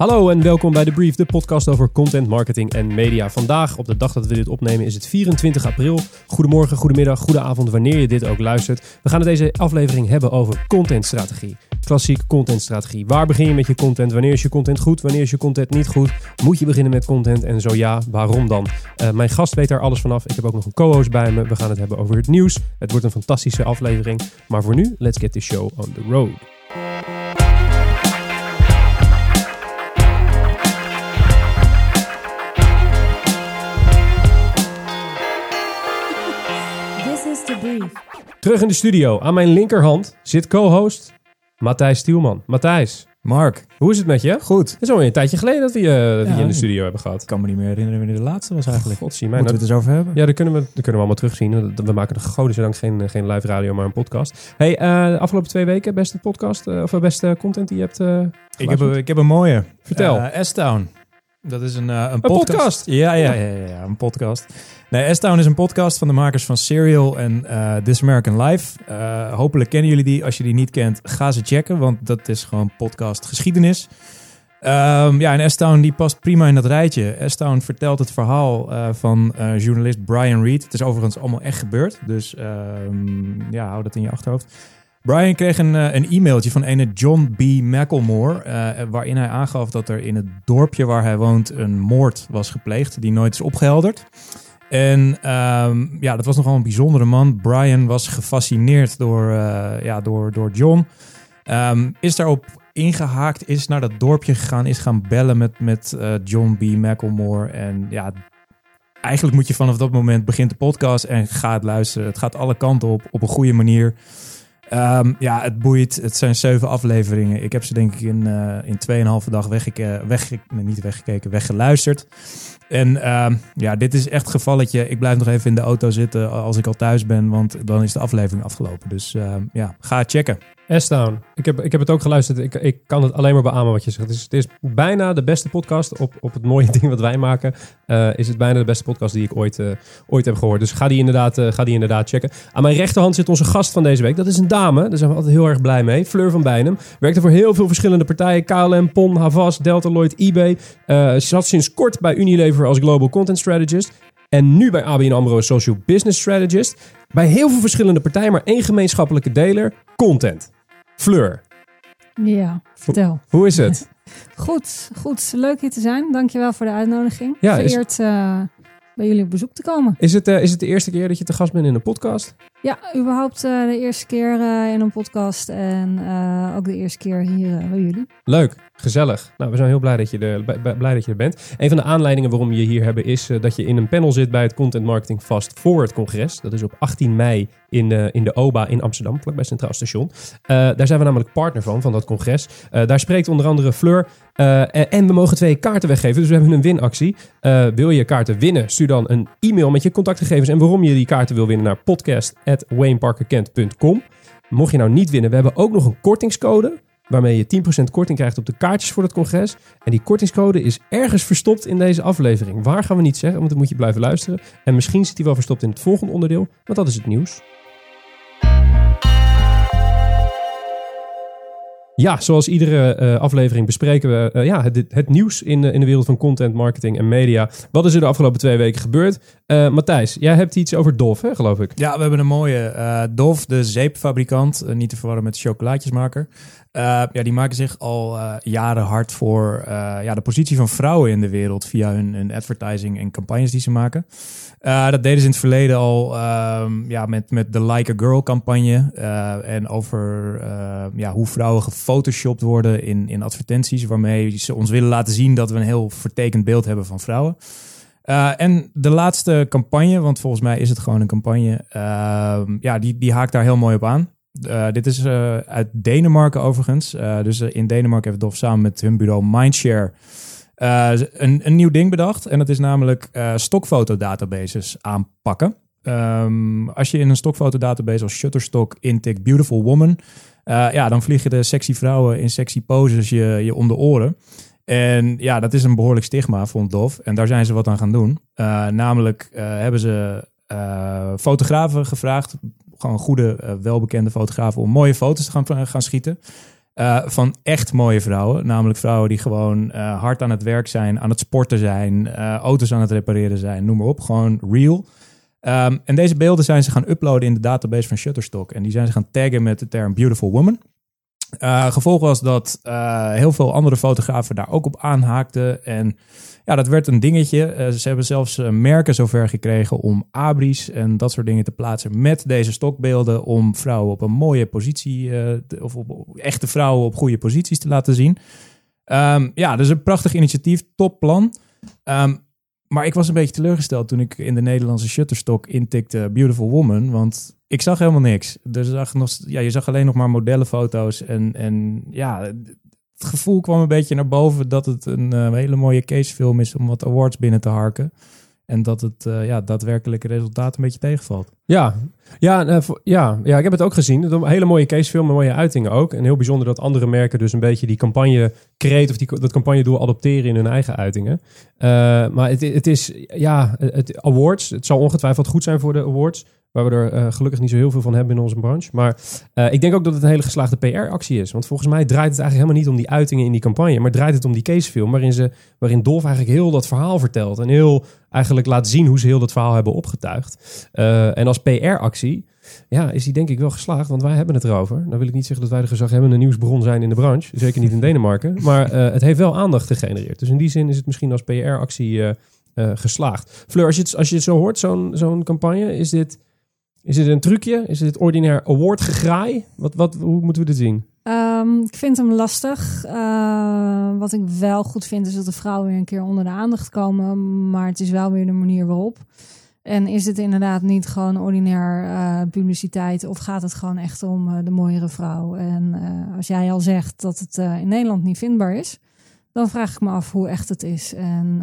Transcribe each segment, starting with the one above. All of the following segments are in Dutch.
Hallo en welkom bij The Brief, de podcast over content, marketing en media. Vandaag, op de dag dat we dit opnemen, is het 24 april. Goedemorgen, goedemiddag, goedenavond, wanneer je dit ook luistert. We gaan het deze aflevering hebben over contentstrategie. Klassiek contentstrategie. Waar begin je met je content? Wanneer is je content goed? Wanneer is je content niet goed? Moet je beginnen met content? En zo ja, waarom dan? Uh, mijn gast weet daar alles vanaf. Ik heb ook nog een co-host bij me. We gaan het hebben over het nieuws. Het wordt een fantastische aflevering. Maar voor nu, let's get the show on the road. Terug in de studio. Aan mijn linkerhand zit co-host Matthijs Stielman. Matthijs. Mark. Hoe is het met je? Goed. Het is alweer een tijdje geleden dat we je, ja, in de studio hebben gehad. Ik kan me niet meer herinneren wanneer de laatste was eigenlijk. God, zie mij. Moeten we het eens over hebben? Ja, dat kunnen we, dat kunnen we allemaal terugzien. We maken de goden geen, geen live radio, maar een podcast. Hey, uh, de afgelopen twee weken beste podcast of beste content die je hebt uh, ik heb, ik heb een mooie. Vertel. S-Town. Dat is een, een, een podcast. Ja, ja, ja, ja, ja, een podcast. Nee, S-Town is een podcast van de makers van Serial en uh, This American Life. Uh, hopelijk kennen jullie die. Als je die niet kent, ga ze checken, want dat is gewoon podcast geschiedenis. Um, ja, en S-Town die past prima in dat rijtje. S-Town vertelt het verhaal uh, van journalist Brian Reed. Het is overigens allemaal echt gebeurd, dus um, ja, hou dat in je achterhoofd. Brian kreeg een, een e-mailtje van ene John B. McElmore, waarin hij aangaf dat er in het dorpje waar hij woont een moord was gepleegd die nooit is opgehelderd. En um, ja, dat was nogal een bijzondere man. Brian was gefascineerd door, uh, ja, door, door John. Um, is daarop ingehaakt, is naar dat dorpje gegaan, is gaan bellen met, met uh, John B. McElmore. En ja, eigenlijk moet je vanaf dat moment begint de podcast en gaat luisteren. Het gaat alle kanten op, op een goede manier. Um, ja, het boeit. Het zijn zeven afleveringen. Ik heb ze denk ik in, uh, in 2,5 dag weg, niet weggekeken, weggeluisterd. En uh, ja, dit is echt gevalletje. Ik blijf nog even in de auto zitten als ik al thuis ben, want dan is de aflevering afgelopen. Dus uh, ja, ga checken. S-Town. Ik heb, ik heb het ook geluisterd. Ik, ik kan het alleen maar beamen wat je zegt. Het is, het is bijna de beste podcast op, op het mooie ding wat wij maken. Uh, is het bijna de beste podcast die ik ooit, uh, ooit heb gehoord. Dus ga die, inderdaad, uh, ga die inderdaad checken. Aan mijn rechterhand zit onze gast van deze week. Dat is een dame. Daar zijn we altijd heel erg blij mee. Fleur van Bijnem. Werkte voor heel veel verschillende partijen. KLM, PON, Havas, Deltaloid, eBay. zat sinds kort bij Unilever als Global Content Strategist. En nu bij ABN AMRO Social Business Strategist. Bij heel veel verschillende partijen, maar één gemeenschappelijke deler. Content. Fleur. Ja, vertel. Hoe is het? goed, goed. Leuk hier te zijn. Dankjewel voor de uitnodiging. Ja, Vereerd is... uh, bij jullie op bezoek te komen. Is het, uh, is het de eerste keer dat je te gast bent in een podcast? Ja, überhaupt uh, de eerste keer in een podcast en ook de eerste keer hier bij jullie. Leuk. Gezellig. Nou, we zijn heel blij dat, je er, blij dat je er bent. Een van de aanleidingen waarom je hier hebben is uh, dat je in een panel zit bij het Content Marketing Fast Forward Congres. Dat is op 18 mei in in de OBA in Amsterdam, vlakbij Centraal Station. Uh, daar zijn we namelijk partner van, van dat congres. Uh, daar spreekt onder andere Fleur. En, we mogen twee kaarten weggeven, dus we hebben een winactie. wil je kaarten winnen, stuur dan een e-mail met je contactgegevens en waarom je die kaarten wil winnen naar podcast.wayneparkerkent.com. Mocht je nou niet winnen, we hebben ook nog een kortingscode waarmee je 10% korting krijgt op de kaartjes voor het congres. En die kortingscode is ergens verstopt in deze aflevering. Waar gaan we niet zeggen, want dan moet je blijven luisteren. En misschien zit die wel verstopt in het volgende onderdeel, want dat is het nieuws. Ja, zoals iedere uh, aflevering bespreken we uh, ja, het, het, nieuws in, in de wereld van content, marketing en media. Wat is er de afgelopen twee weken gebeurd? Matthijs, jij hebt iets over hè, geloof ik? Ja, we hebben een mooie Dof, de zeepfabrikant. niet te verwarren met de chocolaatjesmaker. Ja, die maken zich al jaren hard voor ja, de positie van vrouwen in de wereld via hun, hun advertising en campagnes die ze maken. Dat deden ze in het verleden al um, ja, met, met de Like a Girl campagne. En over ja, hoe vrouwen gefotoshopt worden in, in advertenties. Waarmee ze ons willen laten zien dat we een heel vertekend beeld hebben van vrouwen. en de laatste campagne, want volgens mij is het gewoon een campagne. Ehm, ja, die, die haakt daar heel mooi op aan. Dit is uit Denemarken overigens. dus in Denemarken heeft Dof samen met hun bureau Mindshare een, een nieuw ding bedacht. En dat is namelijk stokfotodatabases aanpakken. Um, als je in een stokfotodatabase als Shutterstock intikt Beautiful Woman, ja, dan vliegen de sexy vrouwen in sexy poses je, je om de oren. En ja, dat is een behoorlijk stigma, vond Dof. En daar zijn ze wat aan gaan doen. namelijk hebben ze fotografen gevraagd, gewoon goede, welbekende fotografen, om mooie foto's te gaan, gaan schieten. van echt mooie vrouwen. Namelijk vrouwen die gewoon hard aan het werk zijn, aan het sporten zijn, auto's aan het repareren zijn, noem maar op. Gewoon real. Ehm, en deze beelden zijn ze gaan uploaden in de database van Shutterstock. En die zijn ze gaan taggen met de term Beautiful Woman. Gevolg was dat heel veel andere fotografen daar ook op aanhaakten. En ja, dat werd een dingetje. Uh, ze hebben zelfs merken zover gekregen om abris en dat soort dingen te plaatsen met deze stokbeelden. Om vrouwen op een mooie positie, of op, echte vrouwen op goede posities te laten zien. Um, ja, dus een prachtig initiatief, top plan. Um, maar ik was een beetje teleurgesteld toen ik in de Nederlandse Shutterstock intikte Beautiful Woman. Want ik zag helemaal niks. Dus zag nog, ja, je zag alleen nog maar modellenfoto's. En, en ja, het gevoel kwam een beetje naar boven dat het een uh, hele mooie casefilm is om wat awards binnen te harken. En dat het uh, ja, daadwerkelijke resultaat een beetje tegenvalt. Ja, ja, uh, ja, ja, ik heb het ook gezien. Een hele mooie casefilm, mooie uitingen ook. En heel bijzonder dat andere merken dus een beetje die campagne creëren of die, dat campagne doel adopteren in hun eigen uitingen. Maar het, het is, ja, het awards. Het zal ongetwijfeld goed zijn voor de awards. Waar we er uh, gelukkig niet zo heel veel van hebben in onze branche. Maar uh, ik denk ook dat het een hele geslaagde PR-actie is. Want volgens mij draait het eigenlijk helemaal niet om die uitingen in die campagne. Maar draait het om die casefilm. Waarin, ze, waarin Dolf eigenlijk heel dat verhaal vertelt. En heel eigenlijk laat zien hoe ze heel dat verhaal hebben opgetuigd. Uh, en als PR-actie ja, is die denk ik wel geslaagd. Want wij hebben het erover. Nou wil ik niet zeggen dat wij de gezaghebbende nieuwsbron zijn in de branche. Zeker niet in Denemarken. Maar het heeft wel aandacht gegenereerd. Dus in die zin is het misschien als PR-actie geslaagd. Fleur, als je het, als je het zo hoort, zo'n zo'n campagne, is dit is het een trucje? Is het ordinair award gegraai? Wat, wat, hoe moeten we dit zien? Um, ik vind hem lastig. Uh, wat ik wel goed vind is dat de vrouwen weer een keer onder de aandacht komen. Maar het is wel weer de manier waarop. En is het inderdaad niet gewoon ordinair uh, publiciteit? Of gaat het gewoon echt om uh, de mooiere vrouw? En als jij al zegt dat het in Nederland niet vindbaar is... dan vraag ik me af hoe echt het is. En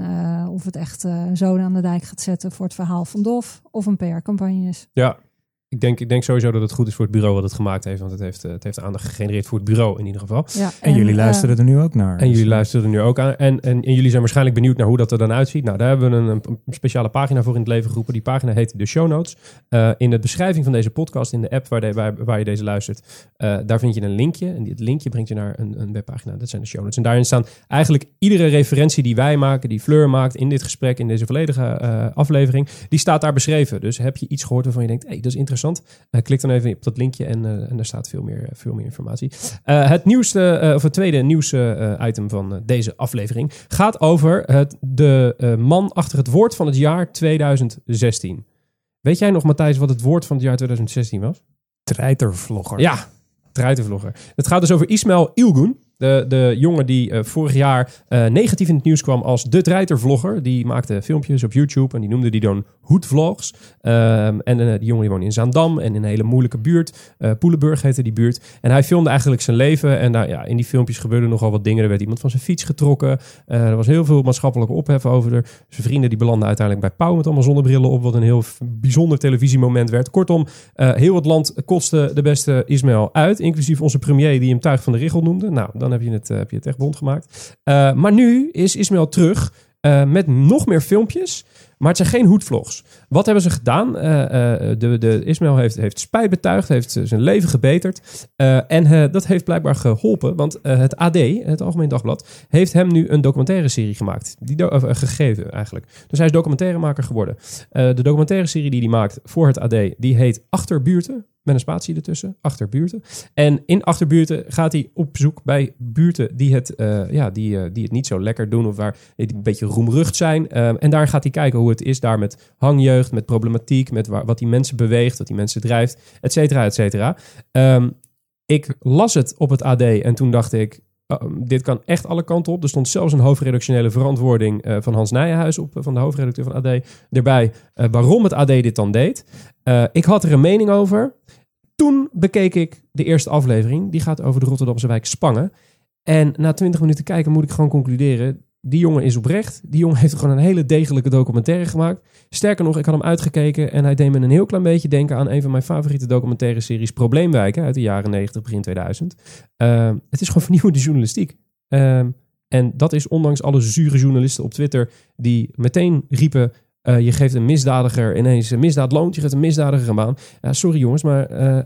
of het echt zo aan de dijk gaat zetten voor het verhaal van Dof... of een PR-campagne is. Ja, ik denk, ik denk sowieso dat het goed is voor het bureau wat het gemaakt heeft. Want het heeft, eh, het heeft aandacht gegenereerd voor het bureau in ieder geval. Ja, en, jullie eh, luisteren er nu ook naar. En jullie luisteren er nu ook aan. En, en, en, jullie zijn waarschijnlijk benieuwd naar hoe dat er dan uitziet. Nou, daar hebben we een, een speciale pagina voor in het leven geroepen. Die pagina heet de Show Notes. Uh, in de beschrijving van deze podcast, in de app waar, de, waar, waar je deze luistert, daar vind je een linkje. En dit linkje brengt je naar een, een webpagina. Dat zijn de Show Notes. En daarin staan eigenlijk iedere referentie die wij maken, die Fleur maakt in dit gesprek, in deze volledige aflevering, die staat daar beschreven. Dus heb je iets gehoord waarvan je denkt, hé, hey, dat is interessant. Klik dan even op dat linkje en, uh, en daar staat veel meer, veel meer informatie. Het nieuwste, of het tweede nieuwsitem van deze aflevering gaat over het, de man achter het woord van het jaar 2016. Weet jij nog, Matthijs, wat het woord van het jaar 2016 was? Treitervlogger. Ja, treitervlogger. Het gaat dus over Ismail Ilgun. De, de jongen die uh, vorig jaar uh, negatief in het nieuws kwam als de treitervlogger. Die maakte filmpjes op YouTube en die noemde die dan hoedvlogs. Um, en uh, die jongen die woonde in Zaandam en in een hele moeilijke buurt. Poelenburg heette die buurt. En hij filmde eigenlijk zijn leven. En daar, ja, in die filmpjes gebeurden nogal wat dingen. Er werd iemand van zijn fiets getrokken. er was heel veel maatschappelijke ophef over. Er. Zijn vrienden die belanden uiteindelijk bij Pauw met allemaal zonnebrillen op. Wat een heel bijzonder televisiemoment werd. Kortom, heel het land kostte de beste Ismail uit. Inclusief onze premier die hem tuig van de richel noemde. Nou, dan heb je het, uh, heb je het echt bond gemaakt. Uh, maar nu is Ismail terug uh, met nog meer filmpjes. Maar het zijn geen hoedvlogs. Wat hebben ze gedaan? de, de Ismail heeft, heeft spijt betuigd, heeft zijn leven gebeterd. en dat heeft blijkbaar geholpen. Want het AD, het Algemeen Dagblad, heeft hem nu een documentaire serie gemaakt. Die gegeven eigenlijk. Dus hij is documentairemaker geworden. de documentaire serie die hij maakt voor het AD, die heet Achterbuurten met een spatie ertussen, achterbuurten. En in achterbuurten gaat hij op zoek bij buurten die het, uh, ja, die, uh, die het niet zo lekker doen of waar die een beetje roemrucht zijn. Um, en daar gaat hij kijken hoe het is daar met hangjeugd, met problematiek, met waar, wat die mensen beweegt, wat die mensen drijft, et cetera, et cetera. Um, ik las het op het AD en toen dacht ik, Um, dit kan echt alle kanten op. Er stond zelfs een hoofdredactionele verantwoording van Hans Nijenhuis op, van de hoofdredacteur van AD, erbij. Waarom het AD dit dan deed. Ik had er een mening over. Toen bekeek ik de eerste aflevering. Die gaat over de Rotterdamse wijk Spangen. En na twintig minuten kijken moet ik gewoon concluderen. Die jongen is oprecht. Die jongen heeft gewoon een hele degelijke documentaire gemaakt. Sterker nog, ik had hem uitgekeken en hij deed me een heel klein beetje denken aan een van mijn favoriete documentaire series Probleemwijken uit de jaren 90, begin 2000. Uh, het is gewoon vernieuwende journalistiek. Uh, en dat is ondanks alle zure journalisten op Twitter die meteen riepen Eh, je geeft een misdadiger ineens een misdaad loont. Je geeft een misdadiger een baan. Sorry jongens, maar eh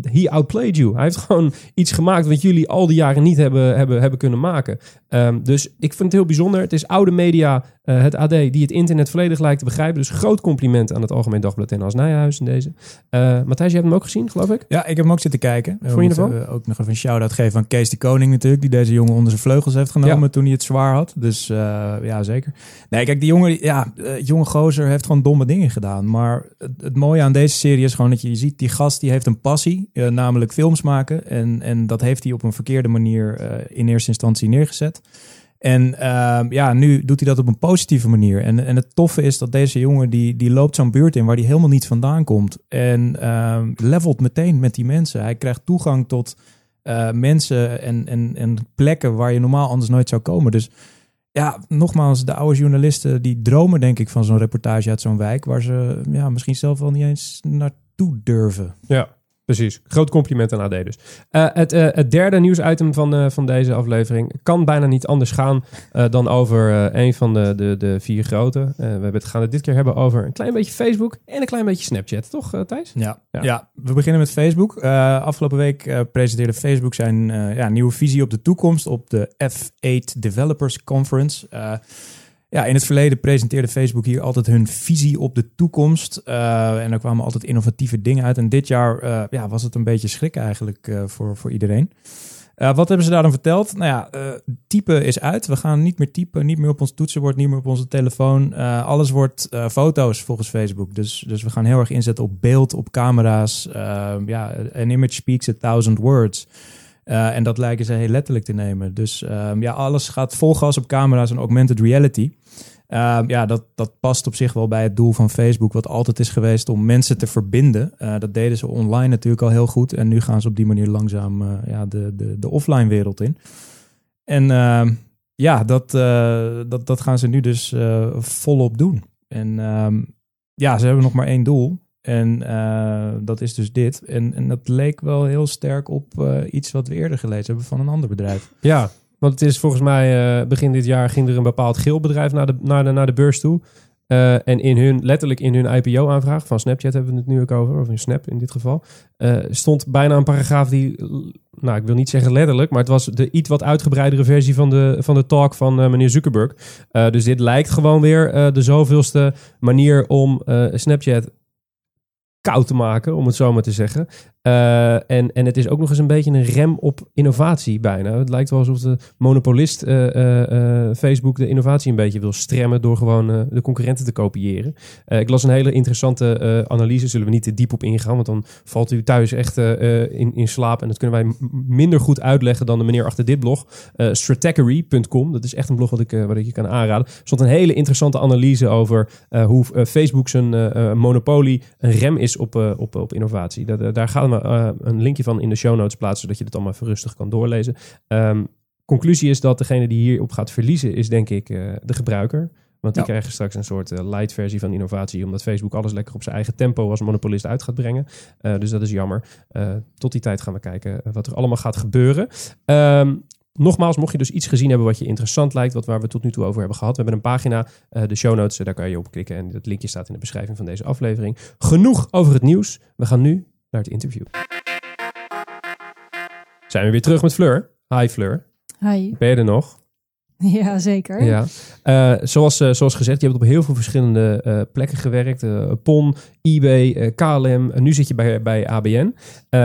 he outplayed you. Hij heeft gewoon iets gemaakt wat jullie al die jaren niet hebben, hebben, hebben kunnen maken. Ehm, dus ik vind het heel bijzonder. Het is oude media, eh, het AD, die het internet volledig lijkt te begrijpen. Dus groot compliment aan het Algemeen Dagblad en als Nijhuis in deze. Eh, Matthijs, je hebt hem ook gezien, geloof ik? Ja, ik heb hem ook zitten kijken. Vond je moeten, ervan? eh, ook nog even een shout-out geven aan Kees de Koning natuurlijk. Die deze jongen onder zijn vleugels heeft genomen Ja. toen hij het zwaar had. Dus eh, ja, zeker. Nee, kijk, die jongen, ja, eh, jonge gozer heeft gewoon domme dingen gedaan. Maar het, het mooie aan deze serie is gewoon dat je, je ziet, die gast die heeft een passie. eh, namelijk films maken. En, en dat heeft hij op een verkeerde manier eh, in eerste instantie neergezet. En ehm, ja, nu doet hij dat op een positieve manier. En, en het toffe is dat deze jongen, die, die loopt zo'n buurt in waar hij helemaal niet vandaan komt. En ehm, levelt meteen met die mensen. Hij krijgt toegang tot eh, mensen en, en, en plekken waar je normaal anders nooit zou komen. Dus ja, nogmaals, de oude journalisten die dromen denk ik van zo'n reportage uit zo'n wijk... waar ze ja, misschien zelf wel niet eens naartoe durven. Ja, precies. Groot compliment aan AD dus. Eh, het, eh, het derde nieuwsitem van, eh, van deze aflevering kan bijna niet anders gaan dan over een van de, de, de vier grote. We hebben het, gaan het dit keer hebben over een klein beetje Facebook en een klein beetje Snapchat, toch Thijs? Ja, Ja. ja. we beginnen met Facebook. Afgelopen week presenteerde Facebook zijn ja, nieuwe visie op de toekomst op de F8 Developers Conference. Ja, in het verleden presenteerde Facebook hier altijd hun visie op de toekomst. Eh, en er kwamen altijd innovatieve dingen uit. En dit jaar eh, ja, was het een beetje schrik eigenlijk eh, voor, voor iedereen. Wat hebben ze daar dan verteld? Nou ja, typen is uit. We gaan niet meer typen, niet meer op ons toetsenbord, niet meer op onze telefoon. Alles wordt foto's volgens Facebook. Dus, dus we gaan heel erg inzetten op beeld, op camera's. Ja, an image speaks a thousand words. En dat lijken ze heel letterlijk te nemen. Dus ja, alles gaat vol gas op camera's en augmented reality. Uh, ja, dat, dat past op zich wel bij het doel van Facebook, wat altijd is geweest om mensen te verbinden. Uh, dat deden ze online natuurlijk al heel goed. En nu gaan ze op die manier langzaam uh, ja, de, de, de offline wereld in. En uh, ja, dat, uh, dat, dat gaan ze nu dus volop doen. En um, ja, ze hebben nog maar één doel. En dat is dus dit. En, en dat leek wel heel sterk op iets wat we eerder gelezen hebben van een ander bedrijf. Ja, want het is volgens mij uh, begin dit jaar ging er een bepaald geelbedrijf naar de, naar de, naar de beurs toe. Uh, en in hun, letterlijk in hun IPO-aanvraag, van Snapchat hebben we het nu ook over, of in Snap in dit geval, uh, stond bijna een paragraaf die, nou ik wil niet zeggen letterlijk, maar het was de iets wat uitgebreidere versie van de, van de talk van meneer Zuckerberg. dus dit lijkt gewoon weer de zoveelste manier om Snapchat koud te maken, om het zo maar te zeggen. Uh, en, en het is ook nog eens een beetje een rem op innovatie bijna. Het lijkt wel alsof de monopolist uh, uh, Facebook de innovatie een beetje wil stremmen door gewoon de concurrenten te kopiëren. ik las een hele interessante analyse, zullen we niet te diep op ingaan, want dan valt u thuis echt in, in slaap. En dat kunnen wij minder goed uitleggen dan de meneer achter dit blog. stratechery.com, dat is echt een blog wat ik, wat ik je kan aanraden. Er stond een hele interessante analyse over hoe Facebook zijn monopolie een rem is op, op, op innovatie. Dat, daar gaat uh, een linkje van in de show notes plaatsen, zodat je het allemaal even rustig kan doorlezen. Um, conclusie is dat degene die hierop gaat verliezen, is denk ik uh, de gebruiker. Want die ja. krijgen straks een soort uh, light versie van innovatie, omdat Facebook alles lekker op zijn eigen tempo als monopolist uit gaat brengen. Dus dat is jammer. Tot die tijd gaan we kijken wat er allemaal gaat gebeuren. Um, Nogmaals, mocht je dus iets gezien hebben wat je interessant lijkt, wat waar we tot nu toe over hebben gehad. We hebben een pagina, uh, de show notes, daar kan je op klikken en het linkje staat in de beschrijving van deze aflevering. Genoeg over het nieuws. We gaan nu naar het interview. Zijn we weer terug met Fleur. Hi Fleur. Hi. Ben je er nog? Ja, zeker. Ja. Uh, zoals, uh, zoals gezegd, je hebt op heel veel verschillende uh, plekken gewerkt. PON, eBay, KLM. En nu zit je bij, bij ABN.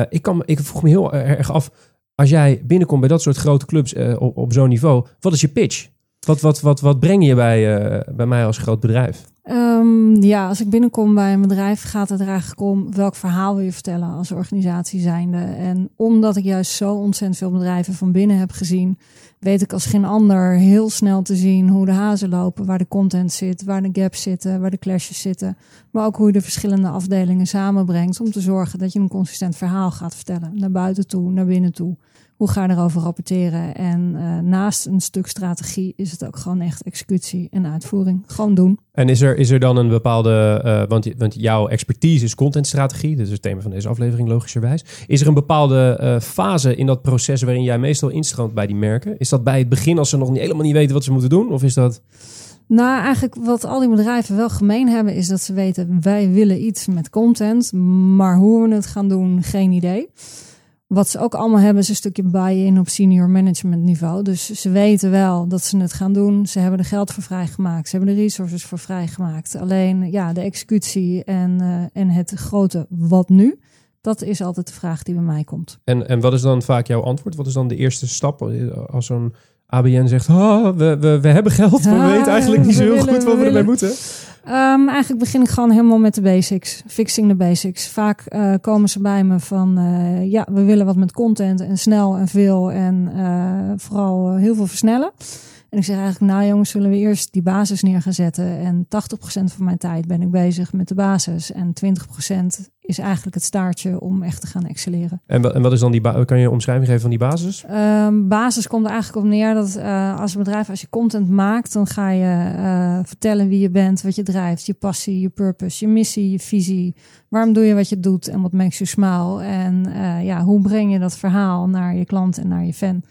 ik, kan, ik vroeg me heel erg af, als jij binnenkomt bij dat soort grote clubs op, op zo'n niveau, wat is je pitch? Wat, wat, wat, wat breng je bij, bij mij als groot bedrijf? Um, ja, als ik binnenkom bij een bedrijf, gaat het er eigenlijk om welk verhaal wil je vertellen als organisatie zijnde. En omdat ik juist zo ontzettend veel bedrijven van binnen heb gezien, weet ik als geen ander heel snel te zien hoe de hazen lopen, waar de content zit, waar de gaps zitten, waar de clashes zitten. Maar ook hoe je de verschillende afdelingen samenbrengt om te zorgen dat je een consistent verhaal gaat vertellen. Naar buiten toe, naar binnen toe. Hoe ga je erover rapporteren? En uh, naast een stuk strategie is het ook gewoon echt executie en uitvoering. Gewoon doen. En is er, is er dan een bepaalde, uh, want, want jouw expertise is contentstrategie, is het thema van deze aflevering logischerwijs. Is er een bepaalde uh, fase in dat proces waarin jij meestal instroomt bij die merken? Is dat bij het begin als ze nog niet, helemaal niet weten wat ze moeten doen? Of is dat... Nou, eigenlijk wat al die bedrijven wel gemeen hebben, is dat ze weten, wij willen iets met content, maar hoe we het gaan doen, geen idee. Wat ze ook allemaal hebben, is een stukje buy-in op senior management niveau. Dus ze weten wel dat ze het gaan doen. Ze hebben er geld voor vrijgemaakt. Ze hebben de resources voor vrijgemaakt. Alleen ja, de executie en, uh, en het grote wat nu, dat is altijd de vraag die bij mij komt. En, en wat is dan vaak jouw antwoord? Wat is dan de eerste stap als zo'n ABN zegt, oh, we, we, we hebben geld, maar we weten eigenlijk niet zo heel goed wat we, ermee moeten? Um, eigenlijk begin ik gewoon helemaal met de basics. Fixing de basics. Vaak uh, komen ze bij me van, uh, ja, we willen wat met content en snel en veel en uh, vooral heel veel versnellen. En ik zeg eigenlijk, nou jongens, zullen we eerst die basis neer gaan zetten. En 80% van mijn tijd ben ik bezig met de basis. En 20% is eigenlijk het staartje om echt te gaan excelleren. En, en wat is dan die, kan je een omschrijving geven van die basis? Um, basis komt er eigenlijk op neer dat uh, als een bedrijf, als je content maakt, dan ga je uh, vertellen wie je bent, wat je drijft, je passie, je purpose, je missie, je visie. Waarom doe je wat je doet en wat makes you smile? En uh, ja, hoe breng je dat verhaal naar je klant en naar je fan?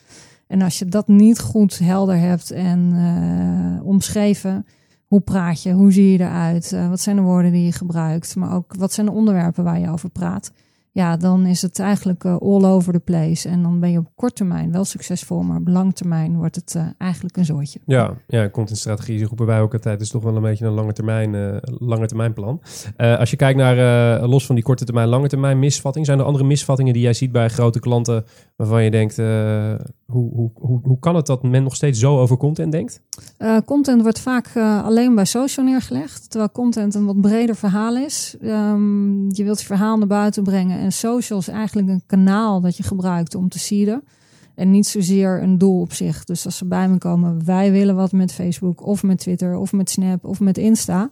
En als je dat niet goed helder hebt en uh, omschreven, hoe praat je, hoe zie je eruit, uh, wat zijn de woorden die je gebruikt, maar ook wat zijn de onderwerpen waar je over praat ja, dan is het eigenlijk uh, all over the place. En dan ben je op korte termijn wel succesvol, maar op lang termijn wordt het eigenlijk een zootje. Ja, ja contentstrategie roepen wij ook altijd. is toch wel een beetje een lange termijn, lange termijn plan. als je kijkt naar, los van die korte termijn, lange termijn misvatting, zijn er andere misvattingen die jij ziet bij grote klanten waarvan je denkt, hoe, hoe, hoe, kan het dat men nog steeds zo over content denkt? content wordt vaak alleen bij social neergelegd, terwijl content een wat breder verhaal is. Um, je wilt je verhaal naar buiten brengen en social is eigenlijk een kanaal dat je gebruikt om te seeden. En niet zozeer een doel op zich. Dus als ze bij me komen, wij willen wat met Facebook of met Twitter of met Snap of met Insta.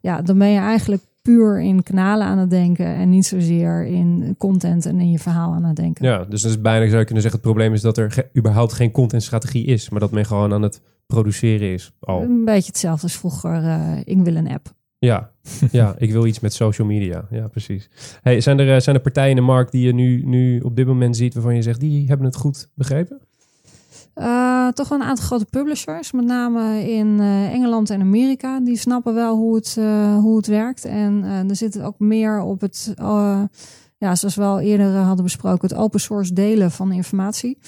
Ja, dan ben je eigenlijk puur in kanalen aan het denken en niet zozeer in content en in je verhaal aan het denken. Ja, dus dat is bijna zou je kunnen zeggen, het probleem is dat er überhaupt geen contentstrategie is, maar dat men gewoon aan het produceren is. Al. Een beetje hetzelfde als vroeger, uh, ik wil een app. Ja, ja, ik wil iets met social media. Ja, precies. Hey, zijn, er, eh, zijn er partijen in de markt die je nu, nu op dit moment ziet waarvan je zegt, die hebben het goed begrepen? Uh, toch wel een aantal grote publishers, met name in uh, Engeland en Amerika. Die snappen wel hoe het, uh, hoe het werkt. En er zit ook meer op het, ja, zoals we al eerder hadden besproken, het open source delen van informatie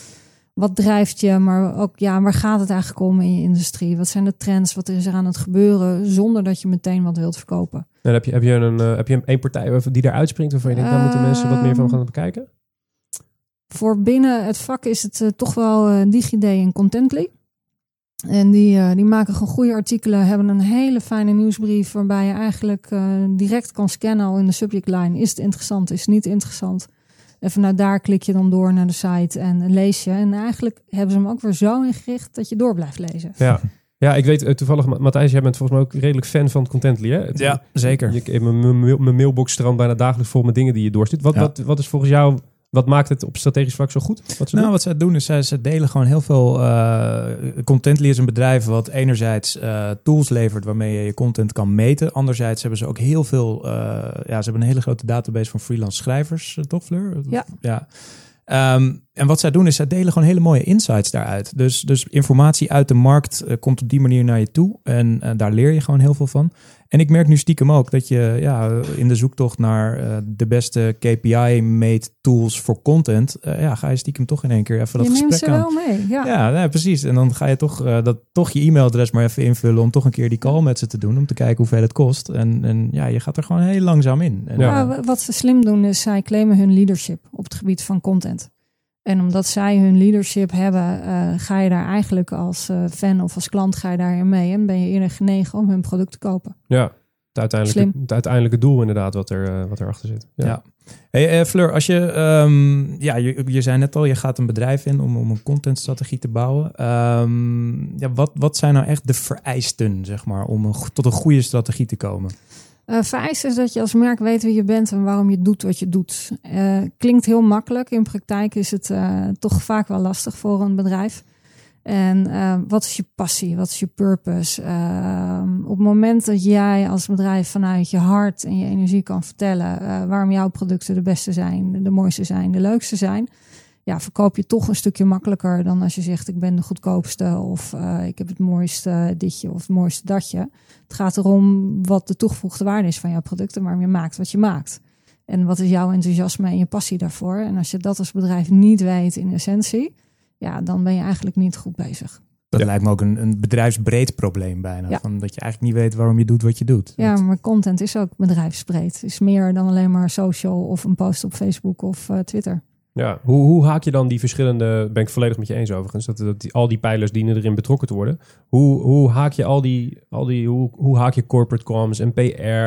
wat drijft je, maar ook ja, waar gaat het eigenlijk om in je industrie? Wat zijn de trends? Wat is er aan het gebeuren zonder dat je meteen wat wilt verkopen? En heb je, heb je een heb je een partij die eruit springt waarvan je denkt, daar moeten mensen wat meer van gaan bekijken? Voor binnen het vak is het uh, toch wel uh, DigiD en Contently. En die, die maken gewoon goede artikelen, hebben een hele fijne nieuwsbrief waarbij je eigenlijk direct kan scannen al in de subject line. Is het interessant? Is het niet interessant? En vanuit daar klik je dan door naar de site en lees je. En eigenlijk hebben ze hem ook weer zo ingericht dat je door blijft lezen. Ja. Ja, ik weet toevallig, Matthijs, jij bent volgens mij ook redelijk fan van Contently, hè? ja, zeker. Mijn mailbox strand bijna dagelijks vol met dingen die je doorstuurt. Wat, wat, wat is volgens jou wat maakt het op strategisch vlak zo goed? Wat ze nou, doen? wat zij doen is zij, ze delen gewoon heel veel. Uh, Contently is een bedrijf wat enerzijds uh, tools levert waarmee je je content kan meten. Anderzijds hebben ze ook heel veel. Uh, ja, ze hebben een hele grote database van freelance schrijvers, toch, Fleur? Ja. ja. Um, en wat zij doen is, zij delen gewoon hele mooie insights daaruit. Dus, dus informatie uit de markt uh, komt op die manier naar je toe. En uh, daar leer je gewoon heel veel van. En ik merk nu stiekem ook dat je ja, in de zoektocht naar uh, de beste KPI-mate tools voor content, ja, ga je stiekem toch in één keer even dat je gesprek aan. Je neemt ze wel mee, ja. Ja, precies. En dan ga je toch, dat, toch je e-mailadres maar even invullen om toch een keer die call met ze te doen, om te kijken hoeveel het kost. En, en ja, je gaat er gewoon heel langzaam in. En, ja. wat ze slim doen is, zij claimen hun leadership op het gebied van content. En omdat zij hun leadership hebben, uh, ga je daar eigenlijk als uh, fan of als klant ga je daarin mee. En ben je eerder genegen om hun product te kopen. Ja, het uiteindelijke, het uiteindelijke doel inderdaad wat, er, uh, wat erachter zit. Ja. ja. Hey, Fleur, als je, um, ja, je, je zei net al, je gaat een bedrijf in om, om een contentstrategie te bouwen. Um, ja, wat, wat zijn nou echt de vereisten, zeg maar, om een, tot een goede strategie te komen? Uh, vereist is dat je als merk weet wie je bent en waarom je doet wat je doet. Uh, klinkt heel makkelijk. In praktijk is het uh, toch vaak wel lastig voor een bedrijf. En wat is je passie? Wat is je purpose? Ehm, op het moment dat jij als bedrijf vanuit je hart en je energie kan vertellen waarom jouw producten de beste zijn, de mooiste zijn, de leukste zijn, ja, verkoop je toch een stukje makkelijker dan als je zegt ik ben de goedkoopste of eh, ik heb het mooiste ditje of het mooiste datje. Het gaat erom wat de toegevoegde waarde is van jouw producten, maar je maakt wat je maakt. En wat is jouw enthousiasme en je passie daarvoor? En als je dat als bedrijf niet weet in essentie, ja, dan ben je eigenlijk niet goed bezig. Dat Ja. lijkt me ook een, een bedrijfsbreed probleem bijna. Ja. Van dat je eigenlijk niet weet waarom je doet wat je doet. Ja, Dat- maar content is ook bedrijfsbreed. Het is meer dan alleen maar social of een post op Facebook of eh, Twitter. Ja, hoe, hoe haak je dan die verschillende, ben ik volledig met je eens overigens, dat, dat die, al die pijlers dienen erin betrokken te worden. Hoe, hoe haak je al die, al die hoe, hoe haak je corporate comms en PR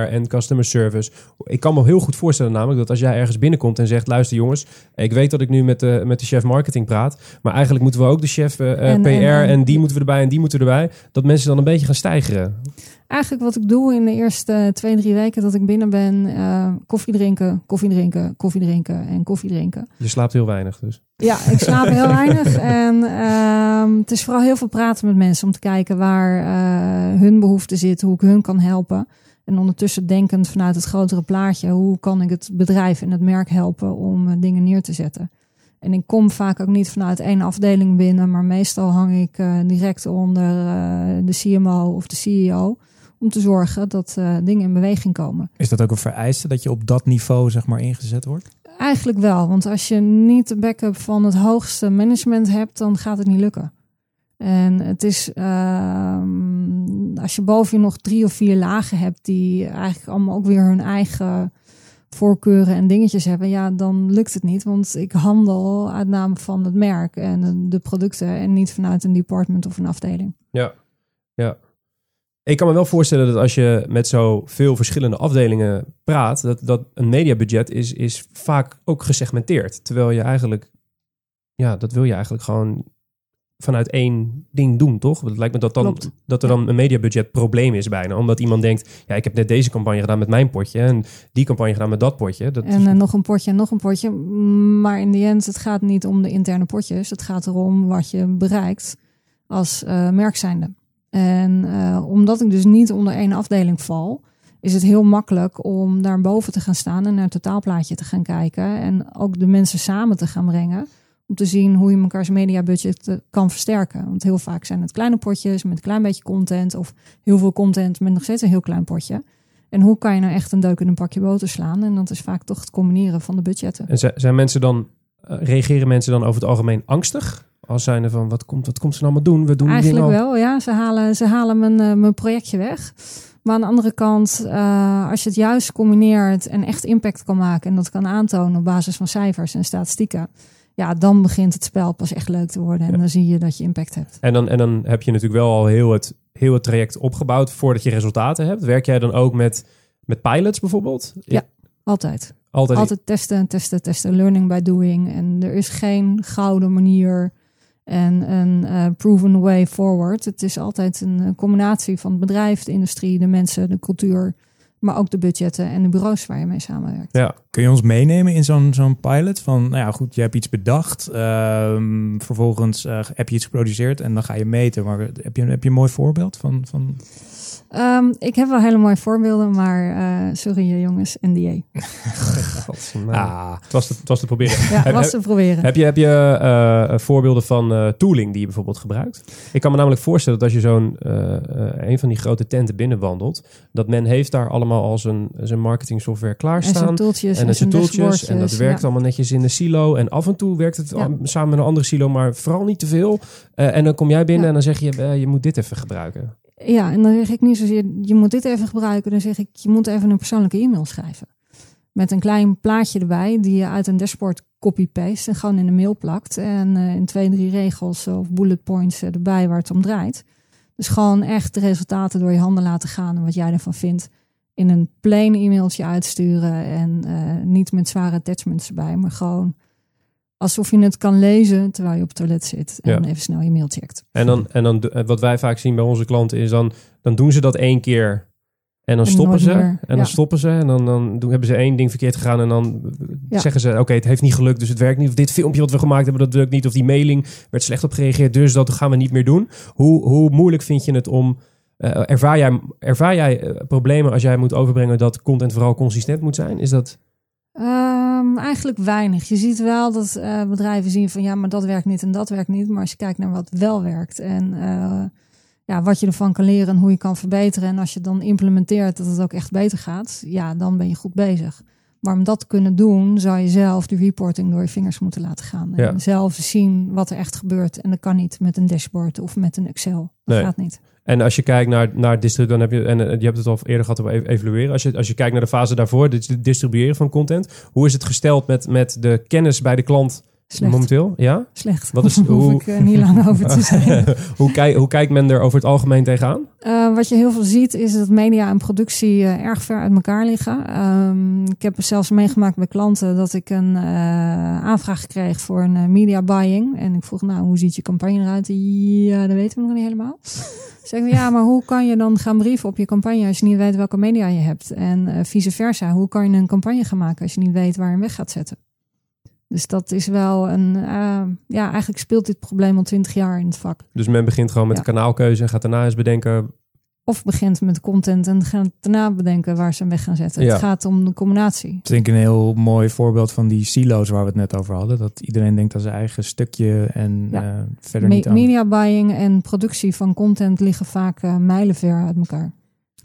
en customer service? Ik kan me heel goed voorstellen namelijk dat als jij ergens binnenkomt en zegt, luister jongens, ik weet dat ik nu met de, met de chef marketing praat, maar eigenlijk moeten we ook de chef eh, eh, En- PR en, en- en- die moeten we erbij en die moeten erbij, dat mensen dan een beetje gaan stijgeren. Eigenlijk wat ik doe in de eerste twee, drie weken dat ik binnen ben, eh, koffie drinken, koffie drinken, koffie drinken en koffie drinken. Je slaapt heel weinig dus. Ja, ik slaap heel weinig. En ehm, het is vooral heel veel praten met mensen om te kijken waar eh, hun behoefte zit, hoe ik hun kan helpen. En ondertussen denkend vanuit het grotere plaatje, hoe kan ik het bedrijf en het merk helpen om eh, dingen neer te zetten. En ik kom vaak ook niet vanuit één afdeling binnen, maar meestal hang ik direct onder de CMO of de CEO. Om te zorgen dat eh, dingen in beweging komen. Is dat ook een vereiste dat je op dat niveau zeg maar ingezet wordt? Eigenlijk wel, want als je niet de backup van het hoogste management hebt, dan gaat het niet lukken. En het is, ehm, als je boven je nog drie of vier lagen hebt die eigenlijk allemaal ook weer hun eigen voorkeuren en dingetjes hebben, ja, dan lukt het niet. Want ik handel uit naam van het merk en de producten en niet vanuit een department of een afdeling. Ja, ja. Ik kan me wel voorstellen dat als je met zoveel verschillende afdelingen praat, dat, dat een mediabudget is, is vaak ook gesegmenteerd. Terwijl je eigenlijk, ja, dat wil je eigenlijk gewoon vanuit één ding doen, toch? Het lijkt me dat, dan, Klopt. dat er dan een mediabudget probleem is bijna. Omdat iemand denkt, ja, ik heb net deze campagne gedaan met mijn potje en die campagne gedaan met dat potje. Dat, En eh, nog een potje en nog een potje. Maar in die end, het gaat niet om de interne potjes. Het gaat erom wat je bereikt als eh merk zijnde. En eh, omdat ik dus niet onder één afdeling val, is het heel makkelijk om daar boven te gaan staan en naar het totaalplaatje te gaan kijken. En ook de mensen samen te gaan brengen. Om te zien hoe je mekaars mediabudget eh, kan versterken. Want heel vaak zijn het kleine potjes met een klein beetje content. Of heel veel content met nog steeds een heel klein potje. En hoe kan je nou echt een deuk in een pakje boter slaan? En dat is vaak toch het combineren van de budgetten. En zi- zijn mensen dan, eh, reageren mensen dan over het algemeen angstig? Als zijnde van, wat komt, wat komt ze nou allemaal doen? We doen Eigenlijk al- wel, ja. Ze halen, ze halen mijn, eh, mijn projectje weg. Maar aan de andere kant, eh, als je het juist combineert en echt impact kan maken... en dat kan aantonen op basis van cijfers en statistieken... ja, dan begint het spel pas echt leuk te worden. En Ja. dan zie je dat je impact hebt. En dan, en dan heb je natuurlijk wel al heel het, heel het traject opgebouwd voordat je resultaten hebt. Werk jij dan ook met, met pilots bijvoorbeeld? Ja. Altijd. Altijd. Altijd testen, testen, testen. Learning by doing. En er is geen gouden manier en een eh, proven way forward. Het is altijd een eh, combinatie van het bedrijf, de industrie, de mensen, de cultuur. Maar ook de budgetten en de bureaus waar je mee samenwerkt. Ja. Kun je ons meenemen in zo'n zo'n pilot? Van, nou ja, goed, je hebt iets bedacht. ehm, vervolgens eh, heb je iets geproduceerd en dan ga je meten. Maar heb je, heb je een mooi voorbeeld van... van... Ehm, ik heb wel hele mooie voorbeelden, maar eh, sorry eh, jongens, NDA. Ah, het, was te, het was te proberen. Ja, Heb- was te proberen. Heb je, heb je eh, voorbeelden van eh, tooling die je bijvoorbeeld gebruikt? Ik kan me namelijk voorstellen dat als je zo'n eh, eh, een van die grote tenten binnenwandelt, dat men heeft daar allemaal al zijn, zijn marketing software en klaarstaan. zijn tooltjes En en, zijn tooltjes en dat werkt ja. allemaal netjes in de silo. En af en toe werkt het Ja. samen met een andere silo, maar vooral niet te veel. Eh, en dan kom jij binnen Ja. en dan zeg je, eh, je moet dit even gebruiken. Ja, en dan zeg ik niet zozeer, je moet dit even gebruiken. Dan zeg ik, je moet even een persoonlijke e-mail schrijven. Met een klein plaatje erbij, die je uit een dashboard copy-paste en gewoon in de mail plakt. En eh, in twee, drie regels of bullet points erbij waar het om draait. Dus gewoon echt de resultaten door je handen laten gaan en wat jij ervan vindt. In een plain e-mailtje uitsturen en eh, niet met zware attachments erbij, maar gewoon alsof je het kan lezen terwijl je op het toilet zit. En Ja. even snel je mail checkt. En dan, en dan eh, wat wij vaak zien bij onze klanten is dan, dan doen ze dat één keer. En dan En stoppen ze. meer. En dan Ja. stoppen ze. En dan, dan doen, hebben ze één ding verkeerd gegaan. En dan Ja. zeggen ze: Oké, het heeft niet gelukt. Dus het werkt niet. Of dit filmpje wat we gemaakt hebben, dat lukt niet. Of die mailing werd slecht op gereageerd. Dus dat gaan we niet meer doen. Hoe, hoe moeilijk vind je het om. eh, ervaar jij, ervaar jij eh, problemen als jij moet overbrengen dat content vooral consistent moet zijn? Is dat. Ehm, eigenlijk weinig. Je ziet wel dat eh, bedrijven zien van ja, maar dat werkt niet en dat werkt niet. Maar als je kijkt naar wat wel werkt en eh, ja, wat je ervan kan leren en hoe je kan verbeteren. En als je dan implementeert dat het ook echt beter gaat, ja, dan ben je goed bezig. Maar om dat te kunnen doen, zou je zelf de reporting door je vingers moeten laten gaan. En Ja. zelf zien wat er echt gebeurt. En dat kan niet met een dashboard of met een Excel. Dat Nee. gaat niet. En als je kijkt naar, naar distribu- dan heb je, en eh, je hebt het al eerder gehad ev- evalueren. Als je, als je kijkt naar de fase daarvoor, het distribueren van content. Hoe is het gesteld met, met de kennis bij de klant Slecht. momenteel? Ja? Slecht. Wat is- Daar hoef hoe- ik eh, niet lang over te zeggen. hoe, kijk, hoe kijkt men er over het algemeen tegenaan? Eh, wat je heel veel ziet is dat media en productie eh, erg ver uit elkaar liggen. Ehm, ik heb zelfs meegemaakt bij klanten dat ik een aanvraag kreeg voor een media buying. En ik vroeg, nou, hoe ziet je campagne eruit? Ja, dat weten we nog niet helemaal. Zeggen ja, maar hoe kan je dan gaan brieven op je campagne als je niet weet welke media je hebt? En vice versa, hoe kan je een campagne gaan maken als je niet weet waar je hem weg gaat zetten? Dus dat is wel een, eh, ja, eigenlijk speelt dit probleem al twintig jaar in het vak. Dus men begint gewoon met Ja. de kanaalkeuze en gaat daarna eens bedenken... Of begint met content en gaat daarna bedenken waar ze hem weg gaan zetten. Ja. Het gaat om de combinatie. Ik denk een heel mooi voorbeeld van die silo's waar we het net over hadden. Dat iedereen denkt aan zijn eigen stukje en Ja. eh, verder Me- niet aan. media buying en productie van content liggen vaak eh, mijlenver uit elkaar.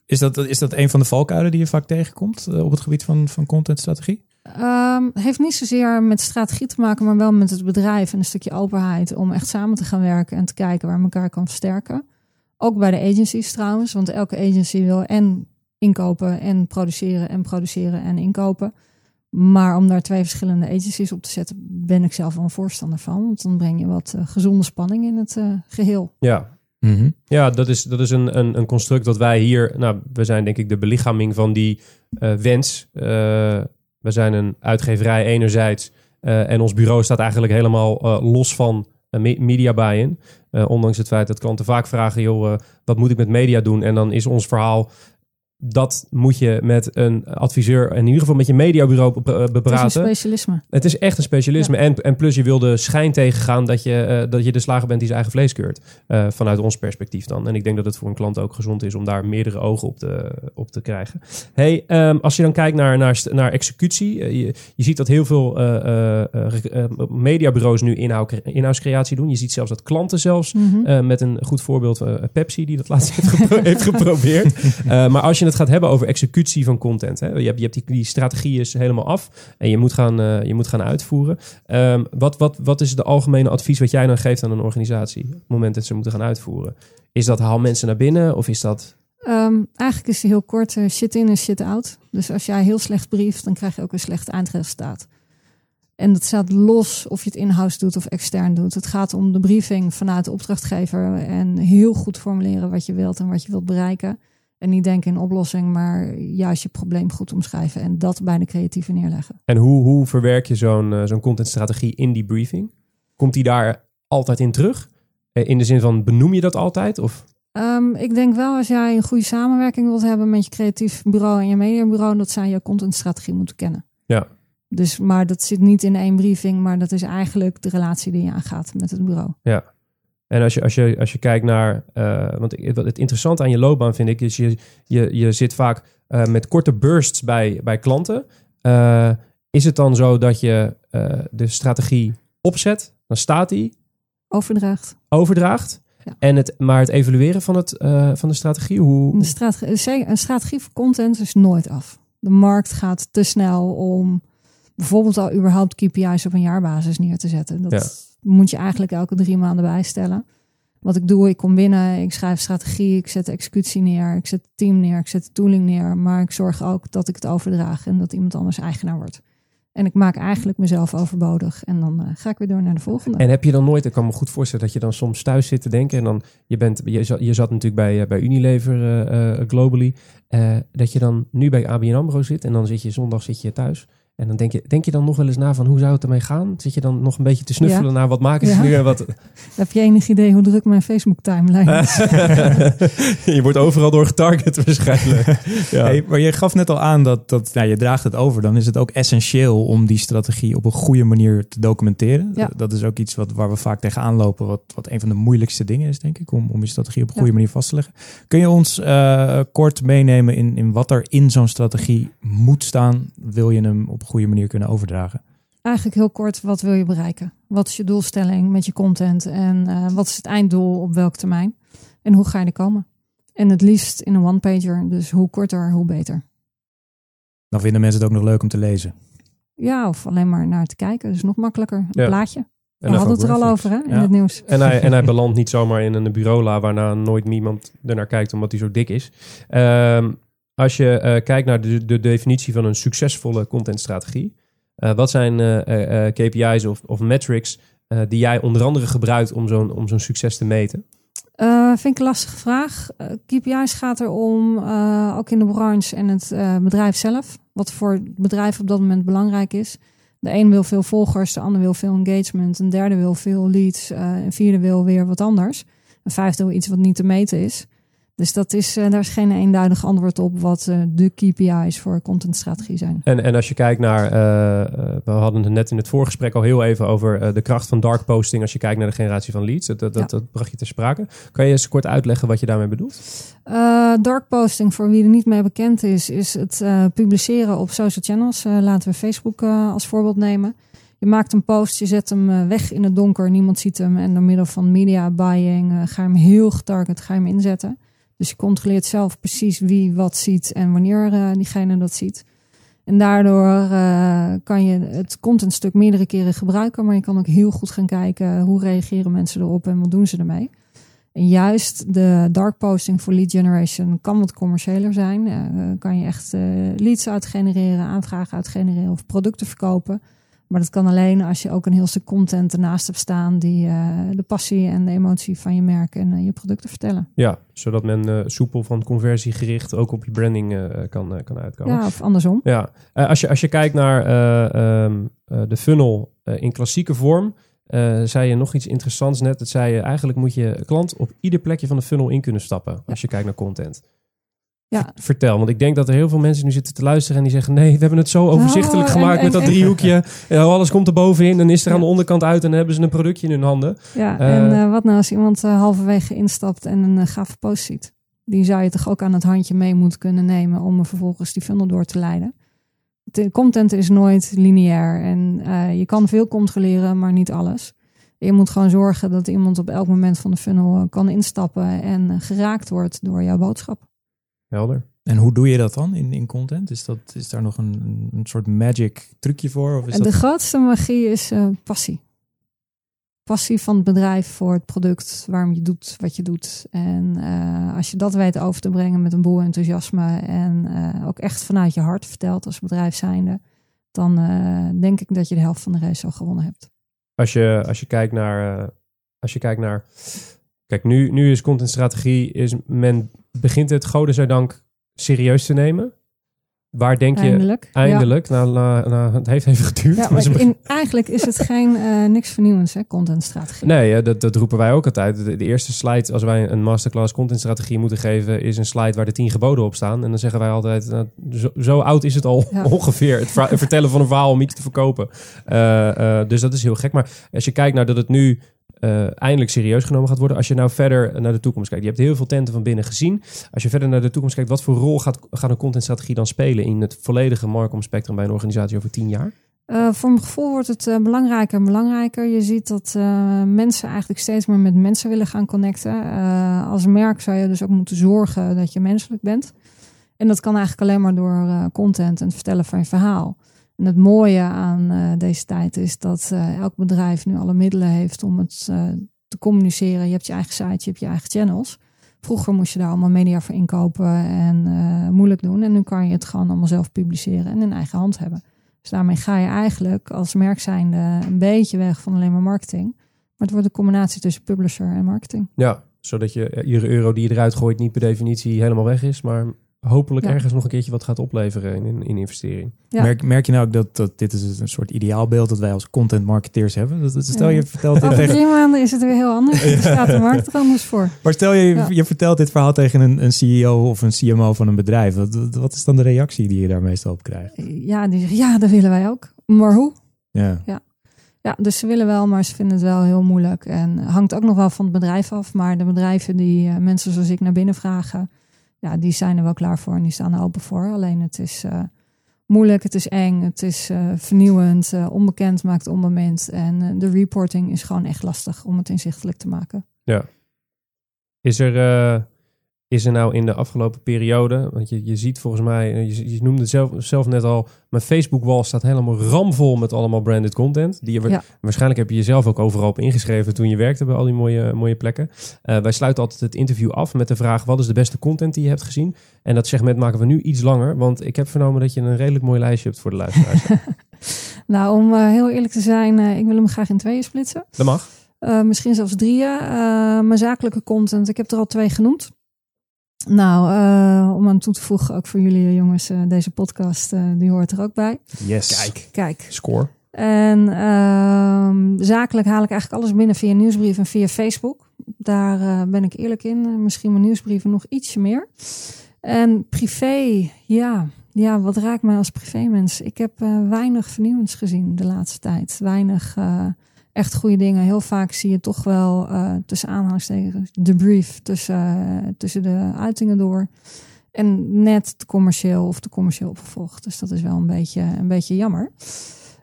Is dat, is dat een van de valkuilen die je vaak tegenkomt op het gebied van, van contentstrategie? Ehm, heeft niet zozeer met strategie te maken, maar wel met het bedrijf en een stukje openheid om echt samen te gaan werken en te kijken waar elkaar kan versterken. Ook bij de agencies trouwens, want elke agency wil en inkopen en produceren en produceren en inkopen. Maar om daar twee verschillende agencies op te zetten, ben ik zelf wel een voorstander van. Want dan breng je wat eh, gezonde spanning in het eh, geheel. Ja, Ja, dat is, dat is een, een, een construct dat wij hier... Nou, we zijn denk ik de belichaming van die eh, wens. We zijn een uitgeverij enerzijds. eh, en ons bureau staat eigenlijk helemaal eh, los van eh, me- media buy-in. Ondanks het feit dat klanten vaak vragen... joh, wat moet ik met media doen? En dan is ons verhaal... Dat moet je met een adviseur, in ieder geval met je mediabureau be- eh, Het is bepraten. een specialisme. Het is echt een specialisme. En, en plus je wil de schijn tegengaan dat je, eh, dat je de slager bent die zijn eigen vlees keurt. Eh, vanuit ons perspectief dan. En ik denk dat het voor een klant ook gezond is om daar meerdere ogen op te, op te krijgen. Hey, ehm, als je dan kijkt naar, naar, naar executie. je, je ziet dat heel veel mediabureaus nu inhoud, inhoudscreatie doen. Je ziet zelfs dat klanten zelfs Mhm. met een goed voorbeeld, Pepsi, die dat laatst heeft, gepro- heeft geprobeerd. Maar als je het gaat hebben over executie van content, hè, je hebt, je hebt die, die strategie is helemaal af en je moet gaan, eh, je moet gaan uitvoeren. Ehm, wat, wat, wat is de algemene advies wat jij dan geeft aan een organisatie op het moment dat ze moeten gaan uitvoeren? Is dat haal mensen naar binnen of is dat. Ehm, eigenlijk is het heel kort eh, shit in en shit out. Dus als jij heel slecht brieft, dan krijg je ook een slecht eindresultaat. En dat staat los of je het in-house doet of extern doet. Het gaat om de briefing vanuit de opdrachtgever en heel goed formuleren wat je wilt en wat je wilt bereiken. En niet denken in oplossing, maar juist je probleem goed omschrijven en dat bij de creatieve neerleggen. En hoe, hoe verwerk je zo'n eh, zo'n contentstrategie in die briefing? Komt die daar altijd in terug? Eh, in de zin van benoem je dat altijd? Of Ehm, ik denk wel als jij een goede samenwerking wilt hebben met je creatief bureau en je mediabureau, dat zij je contentstrategie moeten kennen. Ja. Dus, maar dat zit niet in één briefing, maar dat is eigenlijk de relatie die je aangaat met het bureau. En als je, als je, als je kijkt naar. eh, want het interessante aan je loopbaan vind ik, is je, je, je zit vaak eh, met korte bursts bij, bij klanten. Eh, is het dan zo dat je de strategie opzet, dan staat die, Overdraagt. overdraagt. Ja. En het, maar het evalueren van, het, van de strategie, hoe. Een strategie, een strategie voor content is nooit af. De markt gaat te snel om bijvoorbeeld al überhaupt KPI's op een jaarbasis neer te zetten. Dat moet je eigenlijk elke drie maanden bijstellen. Wat ik doe, ik kom binnen, ik schrijf strategie, ik zet de executie neer, ik zet het team neer, ik zet de tooling neer. Maar ik zorg ook dat ik het overdraag en dat iemand anders eigenaar wordt. En ik maak eigenlijk mezelf overbodig. En dan eh, ga ik weer door naar de volgende. En heb je dan nooit, ik kan me goed voorstellen dat je dan soms thuis zit te denken en dan, je bent, je zat, je zat natuurlijk bij, eh, bij Unilever eh, globally, dat je dan nu bij ABN AMRO zit en dan zit je zondag zit je thuis en dan denk je, denk je dan nog wel eens na van hoe zou het ermee gaan? Zit je dan nog een beetje te snuffelen naar wat maken ze Ja. nu en wat... Heb je enig idee hoe druk mijn Facebook timeline is? je wordt overal door getarget waarschijnlijk. Ja. Hey, maar je gaf net al aan dat, dat nou, je draagt het over. Dan is het ook essentieel om die strategie op een goede manier te documenteren. Ja. Dat is ook iets wat, waar we vaak tegenaan lopen. Wat, wat een van de moeilijkste dingen is, denk ik. Om, om je strategie op een Ja. goede manier vast te leggen. Kun je ons eh, kort meenemen in, in wat er in zo'n strategie moet staan? Wil je hem op een goede manier kunnen overdragen? Eigenlijk heel kort, wat wil je bereiken? Wat is je doelstelling met je content? En uh, wat is het einddoel op welk termijn? En hoe ga je er komen? En het liefst in een one-pager. Dus hoe korter, hoe beter. Dan vinden mensen het ook nog leuk om te lezen. Ja, of alleen maar naar te kijken. Dus nog makkelijker. Een Ja. plaatje. We En hadden het er al over hè, in Ja. het nieuws. En hij, en hij belandt niet zomaar in een bureaula waarna nooit niemand ernaar kijkt omdat hij zo dik is. Ehm, als je eh, kijkt naar de, de definitie van een succesvolle contentstrategie. eh, wat zijn eh, KPI's of, of metrics die jij onder andere gebruikt om zo'n, om succes te meten? Vind ik een lastige vraag. KPI's gaat erom, eh ook in de branche en het bedrijf zelf. Wat voor het bedrijf op dat moment belangrijk is. De een wil veel volgers, de ander wil veel engagement. Een derde wil veel leads. een vierde wil weer wat anders. Een vijfde wil iets wat niet te meten is. Dus dat is, eh, daar is geen eenduidig antwoord op wat eh, de KPI's voor contentstrategie zijn. En, en als je kijkt naar, eh, we hadden het net in het voorgesprek al heel even over de kracht van dark posting als je kijkt naar de generatie van leads. Dat, dat, dat, Ja. dat bracht je ter sprake. Kan je eens kort uitleggen wat je daarmee bedoelt? Dark posting, voor wie er niet mee bekend is, is het publiceren op social channels. Laten we Facebook als voorbeeld nemen. Je maakt een post, je zet hem weg in het donker, niemand ziet hem. En door middel van media buying ga je hem heel getarget ga je hem inzetten. Dus je controleert zelf precies wie wat ziet en wanneer eh, diegene dat ziet. En daardoor eh, kan je het contentstuk meerdere keren gebruiken, maar je kan ook heel goed gaan kijken hoe reageren mensen erop en wat doen ze ermee. En juist de dark posting voor lead generation kan wat commerciëler zijn. Eh, kan je echt leads uitgenereren, aanvragen uitgenereren of producten verkopen. Maar dat kan alleen als je ook een heel stuk content ernaast hebt staan die eh, de passie en de emotie van je merk en eh, je producten vertellen. Ja, zodat men eh, soepel van conversiegericht ook op je branding kan, kan uitkomen. Ja, of andersom. Ja, als, je, als je kijkt naar eh, ehm, eh, de funnel in klassieke vorm, zei je nog iets interessants net. Dat zei je, eigenlijk moet je klant op ieder plekje van de funnel in kunnen stappen. Als je kijkt naar content. Ja. Vertel, want ik denk dat er heel veel mensen nu zitten te luisteren en die zeggen: nee, we hebben het zo overzichtelijk en- gemaakt en- met dat en- driehoekje. Ja, alles komt er bovenin en is er aan de onderkant uit en dan hebben ze een productje in hun handen. Ja, Eh, en eh, wat nou als iemand eh, halverwege instapt en een gave post ziet? Die zou je toch ook aan het handje mee moeten kunnen nemen om er vervolgens die funnel door te leiden. De content is nooit lineair en eh, je kan veel controleren, maar niet alles. Je moet gewoon zorgen dat iemand op elk moment van de funnel kan instappen en geraakt wordt door jouw boodschap. Helder. En hoe doe je dat dan in, in content? Is, dat, is daar nog een, een soort magic trucje voor? Of is En de dat... grootste magie is eh, passie. Passie van het bedrijf voor het product, waarom je doet wat je doet. En eh, als je dat weet over te brengen met een boel enthousiasme en eh, ook echt vanuit je hart vertelt als bedrijf zijnde, dan eh, denk ik dat je de helft van de race al gewonnen hebt. Als je, als je kijkt naar. eh, als je kijkt naar. Kijk, nu, nu is contentstrategie. Is men begint het, godzijdank, serieus te nemen. Waar denk je Eindelijk. eindelijk? Nou, het heeft even geduurd. Ja, maar in, eigenlijk is het geen eh, niks vernieuwends, hè, contentstrategie. Nee, dat, dat roepen wij ook altijd. De, de eerste slide, als wij een masterclass contentstrategie moeten geven, is een slide waar de tien geboden op staan. En dan zeggen wij altijd, nou, zo, zo oud is het al Ja. ongeveer. Het vertellen van een verhaal om iets te verkopen. Eh, eh, dus dat is heel gek. Maar als je kijkt naar dat het nu eh, eindelijk serieus genomen gaat worden. Als je nou verder naar de toekomst kijkt. Je hebt heel veel tenten van binnen gezien. Als je verder naar de toekomst kijkt, wat voor rol gaat, gaat een contentstrategie dan spelen in het volledige Marcom spectrum bij een organisatie over tien jaar? Eh, voor mijn gevoel wordt het eh, belangrijker en belangrijker. Je ziet dat mensen eigenlijk steeds meer met mensen willen gaan connecten. Als merk zou je dus ook moeten zorgen dat je menselijk bent. En dat kan eigenlijk alleen maar door content en het vertellen van je verhaal. En het mooie aan eh, deze tijd is dat eh, elk bedrijf nu alle middelen heeft om het eh, te communiceren. Je hebt je eigen site, je hebt je eigen channels. Vroeger moest je daar allemaal media voor inkopen en moeilijk doen. En nu kan je het gewoon allemaal zelf publiceren en in eigen hand hebben. Dus daarmee ga je eigenlijk als merk zijnde een beetje weg van alleen maar marketing. Maar het wordt een combinatie tussen publisher en marketing. Ja, zodat je iedere euro die je eruit gooit niet per definitie helemaal weg is, maar hopelijk Ja. ergens nog een keertje wat gaat opleveren in, in, in investering. Ja. Merk, merk je nou ook dat, dat dit is een soort ideaalbeeld dat wij als content marketeers hebben? Dat, dat- stel je Ja. vertelt dit tegen, drie maanden is het weer heel anders. Er staat de markt er anders voor. maar stel je, Ja. je vertelt dit verhaal tegen een, een CEO of een CMO van een bedrijf. Wat, wat- is dan de reactie die je daar meestal op krijgt? Ja, die zeggen, ja, dat willen wij ook. Maar hoe? Ja. Ja, dus ze willen wel, maar ze vinden het wel heel moeilijk. En hangt ook nog wel van het bedrijf af. Maar de bedrijven die eh, mensen zoals ik naar binnen vragen, ja, die zijn er wel klaar voor en die staan er open voor. Alleen het is eh, moeilijk, het is eng, het is eh, vernieuwend, eh, onbekend maakt onbemind. En de reporting is gewoon echt lastig om het inzichtelijk te maken. Is er, is er nou in de afgelopen periode, want je, je ziet volgens mij, eh, je, je noemde het zelf, zelf net al, mijn Facebook-wall staat helemaal ramvol met allemaal branded content. Die je, Ja. Waarschijnlijk heb je jezelf ook overal op ingeschreven toen je werkte bij al die mooie, mooie plekken. Eh, wij sluiten altijd het interview af met de vraag, wat is de beste content die je hebt gezien? En dat segment maken we nu iets langer, want ik heb vernomen dat je een redelijk mooi lijstje hebt voor de luisteraars. Nou, om eh, heel eerlijk te zijn, ik wil hem graag in tweeën splitsen. dat mag. Misschien zelfs drieën. Mijn zakelijke content, ik heb er al twee genoemd. Nou, eh, om aan toe te voegen, ook voor jullie eh, jongens, eh, deze podcast, eh, die hoort er ook bij. Yes. Kijk, Kijk, score. En ehm, zakelijk haal ik eigenlijk alles binnen via nieuwsbrief en via Facebook. Daar eh, ben ik eerlijk in. Misschien mijn nieuwsbrieven nog ietsje meer. En privé, ja. Ja, wat raakt mij als privémens? Ik heb eh, weinig vernieuwends gezien de laatste tijd. Weinig eh, echt goede dingen. Heel vaak zie je toch wel eh, tussen aanhalingstekens de brief tussen, eh, tussen de uitingen door. En net te commercieel of te commercieel opgevolgd. Dus dat is wel een beetje, een beetje jammer.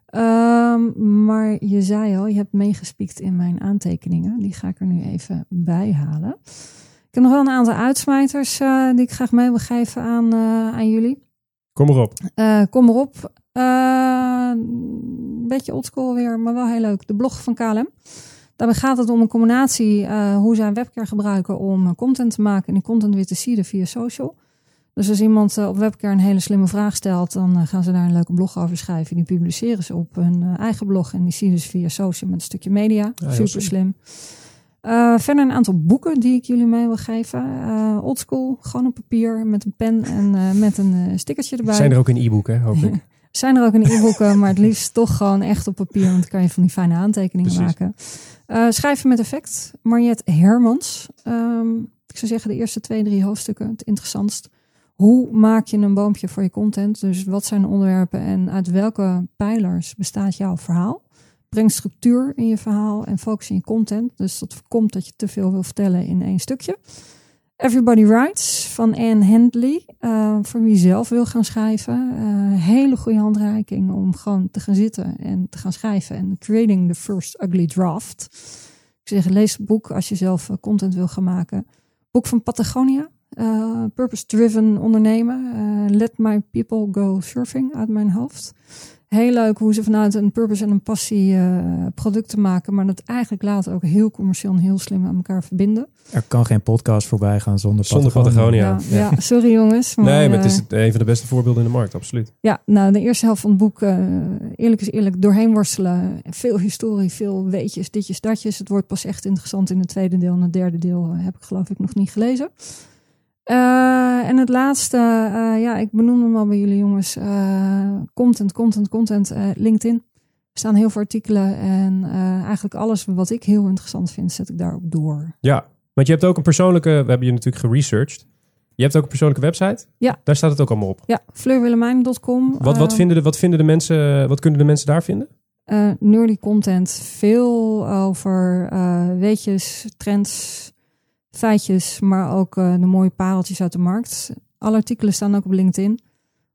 Ehm, maar je zei al, je hebt meegespiekt in mijn aantekeningen. Die ga ik er nu even bij halen. Ik heb nog wel een aantal uitsmijters eh, die ik graag mee wil geven aan, aan jullie. Kom maar op. Eh, kom maar op. Een beetje oldschool weer, maar wel heel leuk. De blog van KLM. Daarbij gaat het om een combinatie eh, hoe zij webcare gebruiken om eh, content te maken en die content weer te seeden via social. Dus als iemand eh, op webcare een hele slimme vraag stelt, dan gaan ze daar een leuke blog over schrijven. Die publiceren ze op hun eigen blog en die seeden ze via social met een stukje media. Super slim. verder een aantal boeken die ik jullie mee wil geven. Eh oldschool, gewoon op papier met een pen en met een stickertje erbij. Zijn er ook in e-book, hè, hoop ik. Zijn er ook in e-boeken, maar het liefst toch gewoon echt op papier. Want dan kan je van die fijne aantekeningen Precies. maken. Eh, schrijven met effect. Mariette Hermans. Ehm, ik zou zeggen de eerste twee, drie hoofdstukken het interessantst. Hoe maak je een boompje voor je content? Dus wat zijn de onderwerpen en uit welke pijlers bestaat jouw verhaal? Breng structuur in je verhaal en focus in je content. Dus dat voorkomt dat je te veel wil vertellen in één stukje. Everybody Writes van Anne Handley. eh, voor wie zelf wil gaan schrijven. Eh, hele goede handreiking om gewoon te gaan zitten en te gaan schrijven. En creating the first ugly draft. Ik zeg, lees het boek als je zelf eh, content wil gaan maken. Boek van Patagonia. eh, Purpose Driven ondernemen. Let My People Go Surfing uit mijn hoofd. Heel leuk hoe ze vanuit een purpose en een passie eh, producten maken. Maar dat eigenlijk later ook heel commercieel en heel slim aan elkaar verbinden. Er kan geen podcast voorbij gaan zonder Zonder Patagonia. Patagonia. Ja, ja, sorry jongens. Maar, nee, maar het is eh, een van de beste voorbeelden in de markt, absoluut. Ja, nou, de eerste helft van het boek, eh, eerlijk is eerlijk, doorheen worstelen. Veel historie, veel weetjes, ditjes, datjes. Het wordt pas echt interessant in het tweede deel. En het derde deel heb ik geloof ik nog niet gelezen. Eh, en het laatste, eh, ja, ik benoem hem al bij jullie jongens. Eh, content, content, content. LinkedIn. Er staan heel veel artikelen. En eigenlijk alles wat ik heel interessant vind, zet ik daarop door. Ja, want je hebt ook een persoonlijke, we hebben je natuurlijk geresearched. Je hebt ook een persoonlijke website. Ja. Daar staat het ook allemaal op. Ja, fleurwillemijn.com. Wat, wat, vinden de, wat vinden de mensen, wat kunnen de mensen daar vinden? nerdy content. Veel over weetjes, trends, feitjes, maar ook eh, de mooie pareltjes uit de markt. Alle artikelen staan ook op LinkedIn.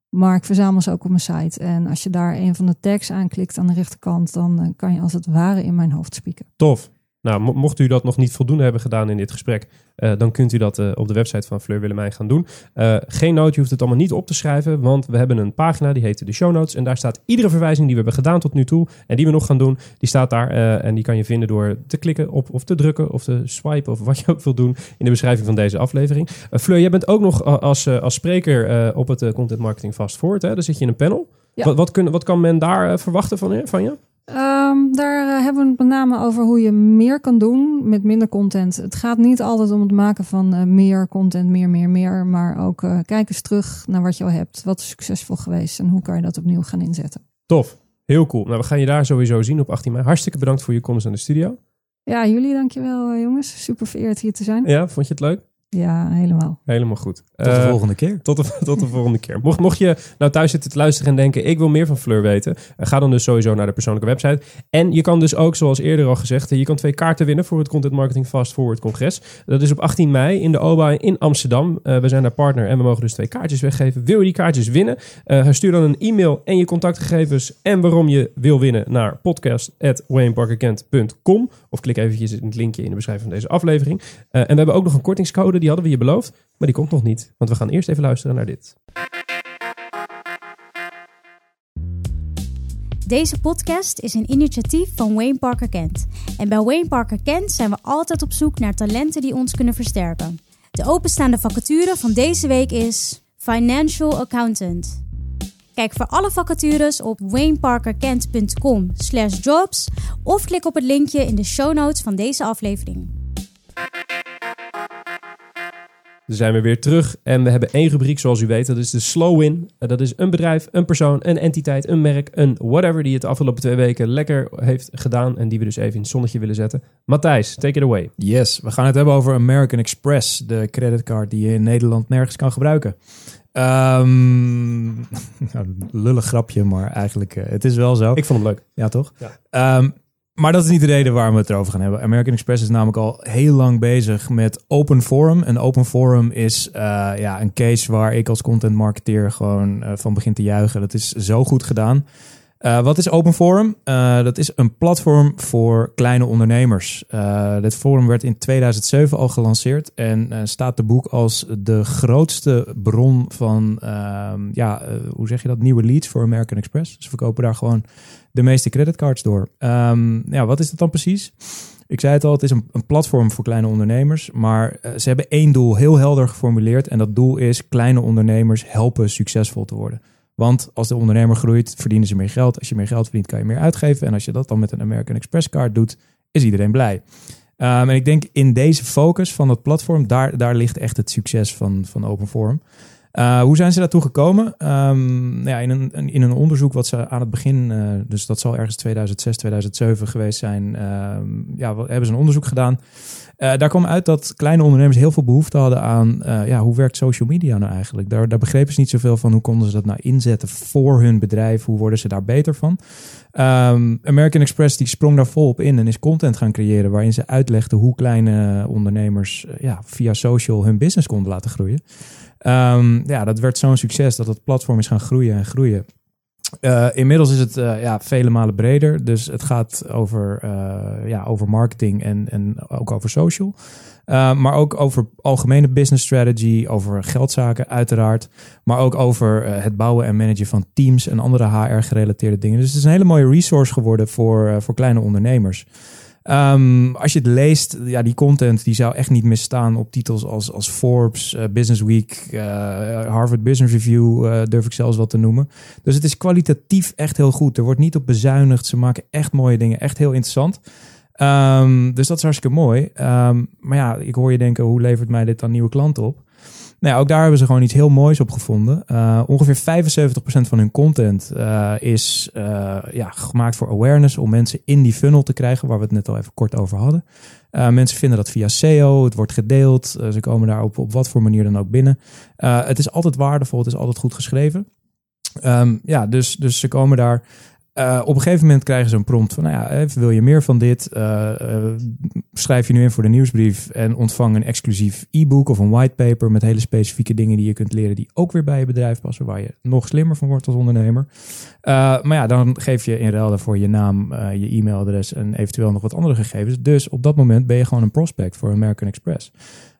Maar ik verzamel ze ook op mijn site. En als je daar een van de tags aanklikt aan de rechterkant, dan eh, kan je als het ware in mijn hoofd spieken. Tof. Nou, mo- mocht u dat nog niet voldoende hebben gedaan in dit gesprek, eh, dan kunt u dat eh, op de website van Fleur Willemijn gaan doen. Eh, geen nood, je hoeft het allemaal niet op te schrijven, want we hebben een pagina die heet de show notes. En daar staat iedere verwijzing die we hebben gedaan tot nu toe en die we nog gaan doen, die staat daar. en die kan je vinden door te klikken op of te drukken of te swipen of wat je ook wil doen in de beschrijving van deze aflevering. Fleur, jij bent ook nog als, als spreker op het Content Marketing Fast Forward. Hè? Daar zit je in een panel. Ja. Wat, wat, kun, wat kan men daar verwachten van? Van je? Ehm, daar eh, hebben we het met name over hoe je meer kan doen met minder content. Het gaat niet altijd om het maken van eh, meer content, meer, meer, meer. Maar ook eh, kijk eens terug naar wat je al hebt. Wat is succesvol geweest en hoe kan je dat opnieuw gaan inzetten? Tof. Heel cool. Nou, we gaan je daar sowieso zien op 18 mei. Hartstikke bedankt voor je komst aan de studio. Ja, jullie dankjewel jongens. Super vereerd hier te zijn. Ja, vond je het leuk? Ja, helemaal. Helemaal goed. Tot de Eh, volgende keer. Tot de, tot de volgende keer. Mocht, mocht je nou thuis zitten te luisteren en denken... ik wil meer van Fleur weten... eh, ga dan dus sowieso naar de persoonlijke website. En je kan dus ook, zoals eerder al gezegd... eh, je kan twee kaarten winnen voor het Content Marketing Fast Forward Congres. Dat is op 18 mei in de OBA in Amsterdam. Eh, we zijn daar partner en we mogen dus twee kaartjes weggeven. Wil je die kaartjes winnen? Eh, stuur dan een e-mail en je contactgegevens... en waarom je wil winnen naar podcast.wayneparkerkent.com. Of klik eventjes in het linkje in de beschrijving van deze aflevering. Eh, en we hebben ook nog een kortingscode, die hadden we je beloofd. Maar die komt nog niet, want we gaan eerst even luisteren naar dit. Deze podcast is een initiatief van Wayne Parker Kent. En bij Wayne Parker Kent zijn we altijd op zoek naar talenten die ons kunnen versterken. De openstaande vacature van deze week is Financial Accountant. Kijk voor alle vacatures op wayneparkerkent.com slash jobs of klik op het linkje in de show notes van deze aflevering. Dan zijn we weer terug en we hebben één rubriek zoals u weet. Dat is de slow win. Eh, Dat is een bedrijf, een persoon, een entiteit, een merk, een whatever die het de afgelopen twee weken lekker heeft gedaan. En die we dus even in het zonnetje willen zetten. Matthijs, take it away. Yes, we gaan het hebben over American Express, de creditcard die je in Nederland nergens kan gebruiken. Ehm nou, lullig grapje, maar eigenlijk, eh, het is wel zo. Ik vond hem leuk. Ja, toch? Ja. Ehm, maar dat is niet de reden waarom we het erover gaan hebben. American Express is namelijk al heel lang bezig met Open Forum. En Open Forum is eh, ja, een case waar ik als content marketeer gewoon eh, van begin te juichen. Dat is zo goed gedaan. Eh, wat is Open Forum? Eh, dat is een platform voor kleine ondernemers. Eh, dit forum werd in 2007 al gelanceerd en staat te boek als de grootste bron van, ehm, ja, hoe zeg je dat, nieuwe leads voor American Express. Ze verkopen daar gewoon de meeste creditcards door. Ehm, ja, wat is dat dan precies? Ik zei het al, het is een, een platform voor kleine ondernemers. Maar ze hebben één doel heel helder geformuleerd. En dat doel is kleine ondernemers helpen succesvol te worden. Want als de ondernemer groeit, verdienen ze meer geld. Als je meer geld verdient, kan je meer uitgeven. En als je dat dan met een American Express kaart doet, is iedereen blij. Ehm, en ik denk in deze focus van dat platform, daar, daar ligt echt het succes van, van Open Forum. Uh, hoe zijn ze daartoe gekomen? Um, nou ja, in, een, in een onderzoek wat ze aan het begin, uh, dus dat zal ergens 2006, 2007 geweest zijn, uh, ja, hebben ze een onderzoek gedaan. Uh, daar kwam uit dat kleine ondernemers heel veel behoefte hadden aan, ja, hoe werkt social media nou eigenlijk? Daar, daar begrepen ze niet zoveel van, hoe konden ze dat nou inzetten voor hun bedrijf? Hoe worden ze daar beter van? Um, American Express die sprong daar volop in en is content gaan creëren waarin ze uitlegden hoe kleine ondernemers ja, via social hun business konden laten groeien. Um, ja, dat werd zo'n succes dat het platform is gaan groeien en groeien. Uh, inmiddels is het uh, ja, vele malen breder. Dus het gaat over, uh, ja, over marketing en, en ook over social. maar ook over algemene business strategy, over geldzaken uiteraard. Maar ook over het bouwen en managen van teams en andere HR-gerelateerde dingen. Dus het is een hele mooie resource geworden voor, voor kleine ondernemers. Um, als je het leest, ja, die content die zou echt niet misstaan op titels als, als Forbes, uh, Business Week, uh, Harvard Business Review, uh, durf ik zelfs wat te noemen. Dus het is kwalitatief echt heel goed. Er wordt niet op bezuinigd. Ze maken echt mooie dingen, echt heel interessant. Um, dus dat is hartstikke mooi. Um, maar ja, ik hoor je denken, hoe levert mij dit dan nieuwe klanten op? Nou ook daar hebben ze gewoon iets heel moois op gevonden. Uh, ongeveer 75% van hun content uh, is uh, ja, gemaakt voor awareness, om mensen in die funnel te krijgen, waar we het net al even kort over hadden. mensen vinden dat via SEO, het wordt gedeeld, ze komen daar op, op wat voor manier dan ook binnen. het is altijd waardevol, het is altijd goed geschreven. Um, ja, dus, dus ze komen daar uh, op een gegeven moment krijgen ze een prompt van, nou ja, even, wil je meer van dit? Uh, schrijf je nu in voor de nieuwsbrief en ontvang een exclusief e-book of een whitepaper met hele specifieke dingen die je kunt leren die ook weer bij je bedrijf passen, waar je nog slimmer van wordt als ondernemer. maar ja, dan geef je in ruil daarvoor je naam, je e-mailadres en eventueel nog wat andere gegevens. Dus op dat moment ben je gewoon een prospect voor American Express.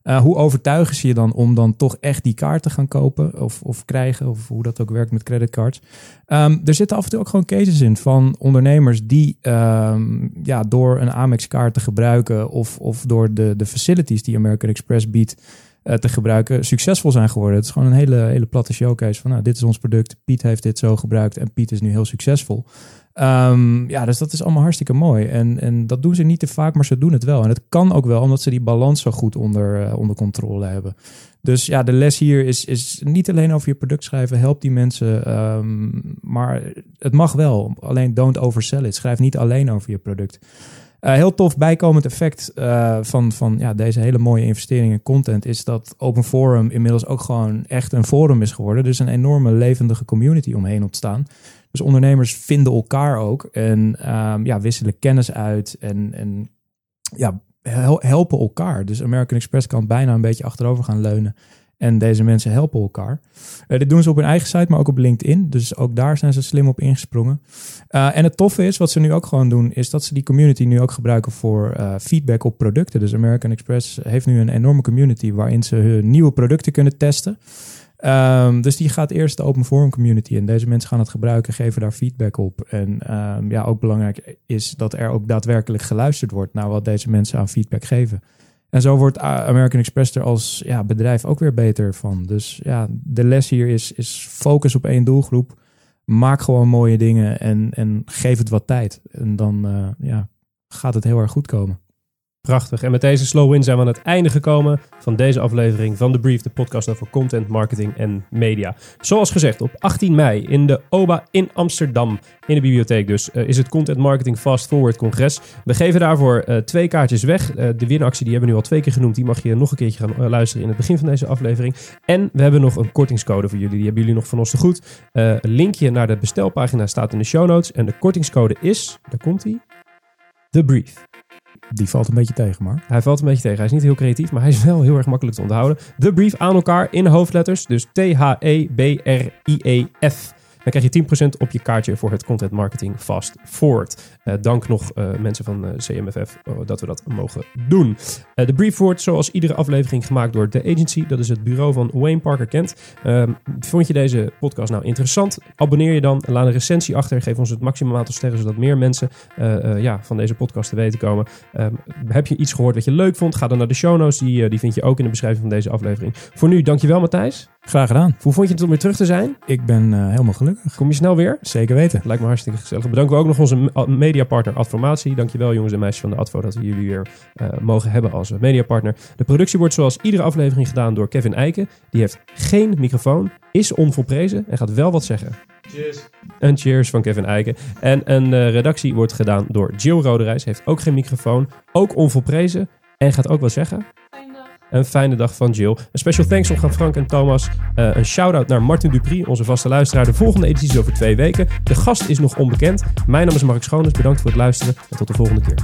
Uh, hoe overtuigen ze je dan om dan toch echt die kaart te gaan kopen of, of krijgen, of hoe dat ook werkt met creditcards? Um, er zitten af en toe ook gewoon cases in van ondernemers die um, ja, door een Amex-kaart te gebruiken of, of door de, de facilities die American Express biedt uh, te gebruiken, succesvol zijn geworden. Het is gewoon een hele, hele platte showcase van nou, dit is ons product, Piet heeft dit zo gebruikt en Piet is nu heel succesvol. Um, ja, dus dat is allemaal hartstikke mooi. En, en dat doen ze niet te vaak, maar ze doen het wel. En het kan ook wel, omdat ze die balans zo goed onder, uh, onder controle hebben. Dus ja, de les hier is, is niet alleen over je product schrijven. Help die mensen. Um, maar het mag wel. Alleen don't oversell it. Schrijf niet alleen over je product. Uh, heel tof bijkomend effect uh, van, van ja, deze hele mooie investering in content is dat Open Forum inmiddels ook gewoon echt een forum is geworden. Dus een enorme levendige community omheen ontstaan. Dus ondernemers vinden elkaar ook en um, ja, wisselen kennis uit en, en ja, helpen elkaar. Dus American Express kan bijna een beetje achterover gaan leunen. En deze mensen helpen elkaar. Uh, dit doen ze op hun eigen site, maar ook op LinkedIn. Dus ook daar zijn ze slim op ingesprongen. Uh, en het toffe is, wat ze nu ook gewoon doen, is dat ze die community nu ook gebruiken voor uh, feedback op producten. Dus American Express heeft nu een enorme community waarin ze hun nieuwe producten kunnen testen. Um, dus die gaat eerst de open forum community en deze mensen gaan het gebruiken, geven daar feedback op. En um, ja, ook belangrijk is dat er ook daadwerkelijk geluisterd wordt naar wat deze mensen aan feedback geven. En zo wordt American Express er als ja, bedrijf ook weer beter van. Dus ja, de les hier is, is focus op één doelgroep. Maak gewoon mooie dingen en, en geef het wat tijd. En dan uh, ja, gaat het heel erg goed komen. Prachtig. En met deze slow win zijn we aan het einde gekomen van deze aflevering van The Brief, de podcast over content, marketing en media. Zoals gezegd, op 18 mei in de OBA in Amsterdam, in de bibliotheek dus, uh, is het Content Marketing Fast Forward Congres. We geven daarvoor uh, twee kaartjes weg. Uh, de winactie die hebben we nu al twee keer genoemd. Die mag je nog een keertje gaan luisteren in het begin van deze aflevering. En we hebben nog een kortingscode voor jullie. Die hebben jullie nog van ons te goed. linkje naar de bestelpagina staat in de show notes. En de kortingscode is, daar komt hij, The Brief. Die valt een beetje tegen, maar. Hij valt een beetje tegen. Hij is niet heel creatief, maar hij is wel heel erg makkelijk te onthouden. De brief aan elkaar in hoofdletters. Dus T-H-E-B-R-I-E-F. Dan krijg je 10% op je kaartje voor het Content Marketing Fast Forward. Uh, dank nog uh, mensen van uh, CMFF dat we dat mogen doen. de brief wordt zoals iedere aflevering gemaakt door The Agency. Dat is het bureau van Wayne Parker Kent. Ehm, vond je deze podcast nou interessant? Abonneer je dan. Laat een recensie achter. Geef ons het maximum aantal sterren, zodat meer mensen ja, van deze podcast te weten komen. Ehm, heb je iets gehoord wat je leuk vond? Ga dan naar de show notes. Die, die vind je ook in de beschrijving van deze aflevering. Voor nu, dankjewel Matthijs. Graag gedaan. Hoe vond je het om weer terug te zijn? Ik ben uh, helemaal gelukkig. Kom je snel weer? Zeker weten. Lijkt me hartstikke gezellig. Bedanken we ook nog onze mediapartner Adformatie. Dankjewel jongens en meisjes van de Advo dat we jullie weer uh, mogen hebben als mediapartner. De productie wordt zoals iedere aflevering gedaan door Kevin Eiken. Die heeft geen microfoon, is onvolprezen en gaat wel wat zeggen. Cheers. Een cheers van Kevin Eiken. En een uh, redactie wordt gedaan door Jill Roderijs. Heeft ook geen microfoon, ook onvolprezen en gaat ook wat zeggen. Een fijne dag van Jill. Een special thanks nog aan Frank en Thomas. Uh, een shout-out naar Martin Dupri, onze vaste luisteraar. De volgende editie is over twee weken. De gast is nog onbekend. Mijn naam is Mark Schoones. Bedankt voor het luisteren en tot de volgende keer.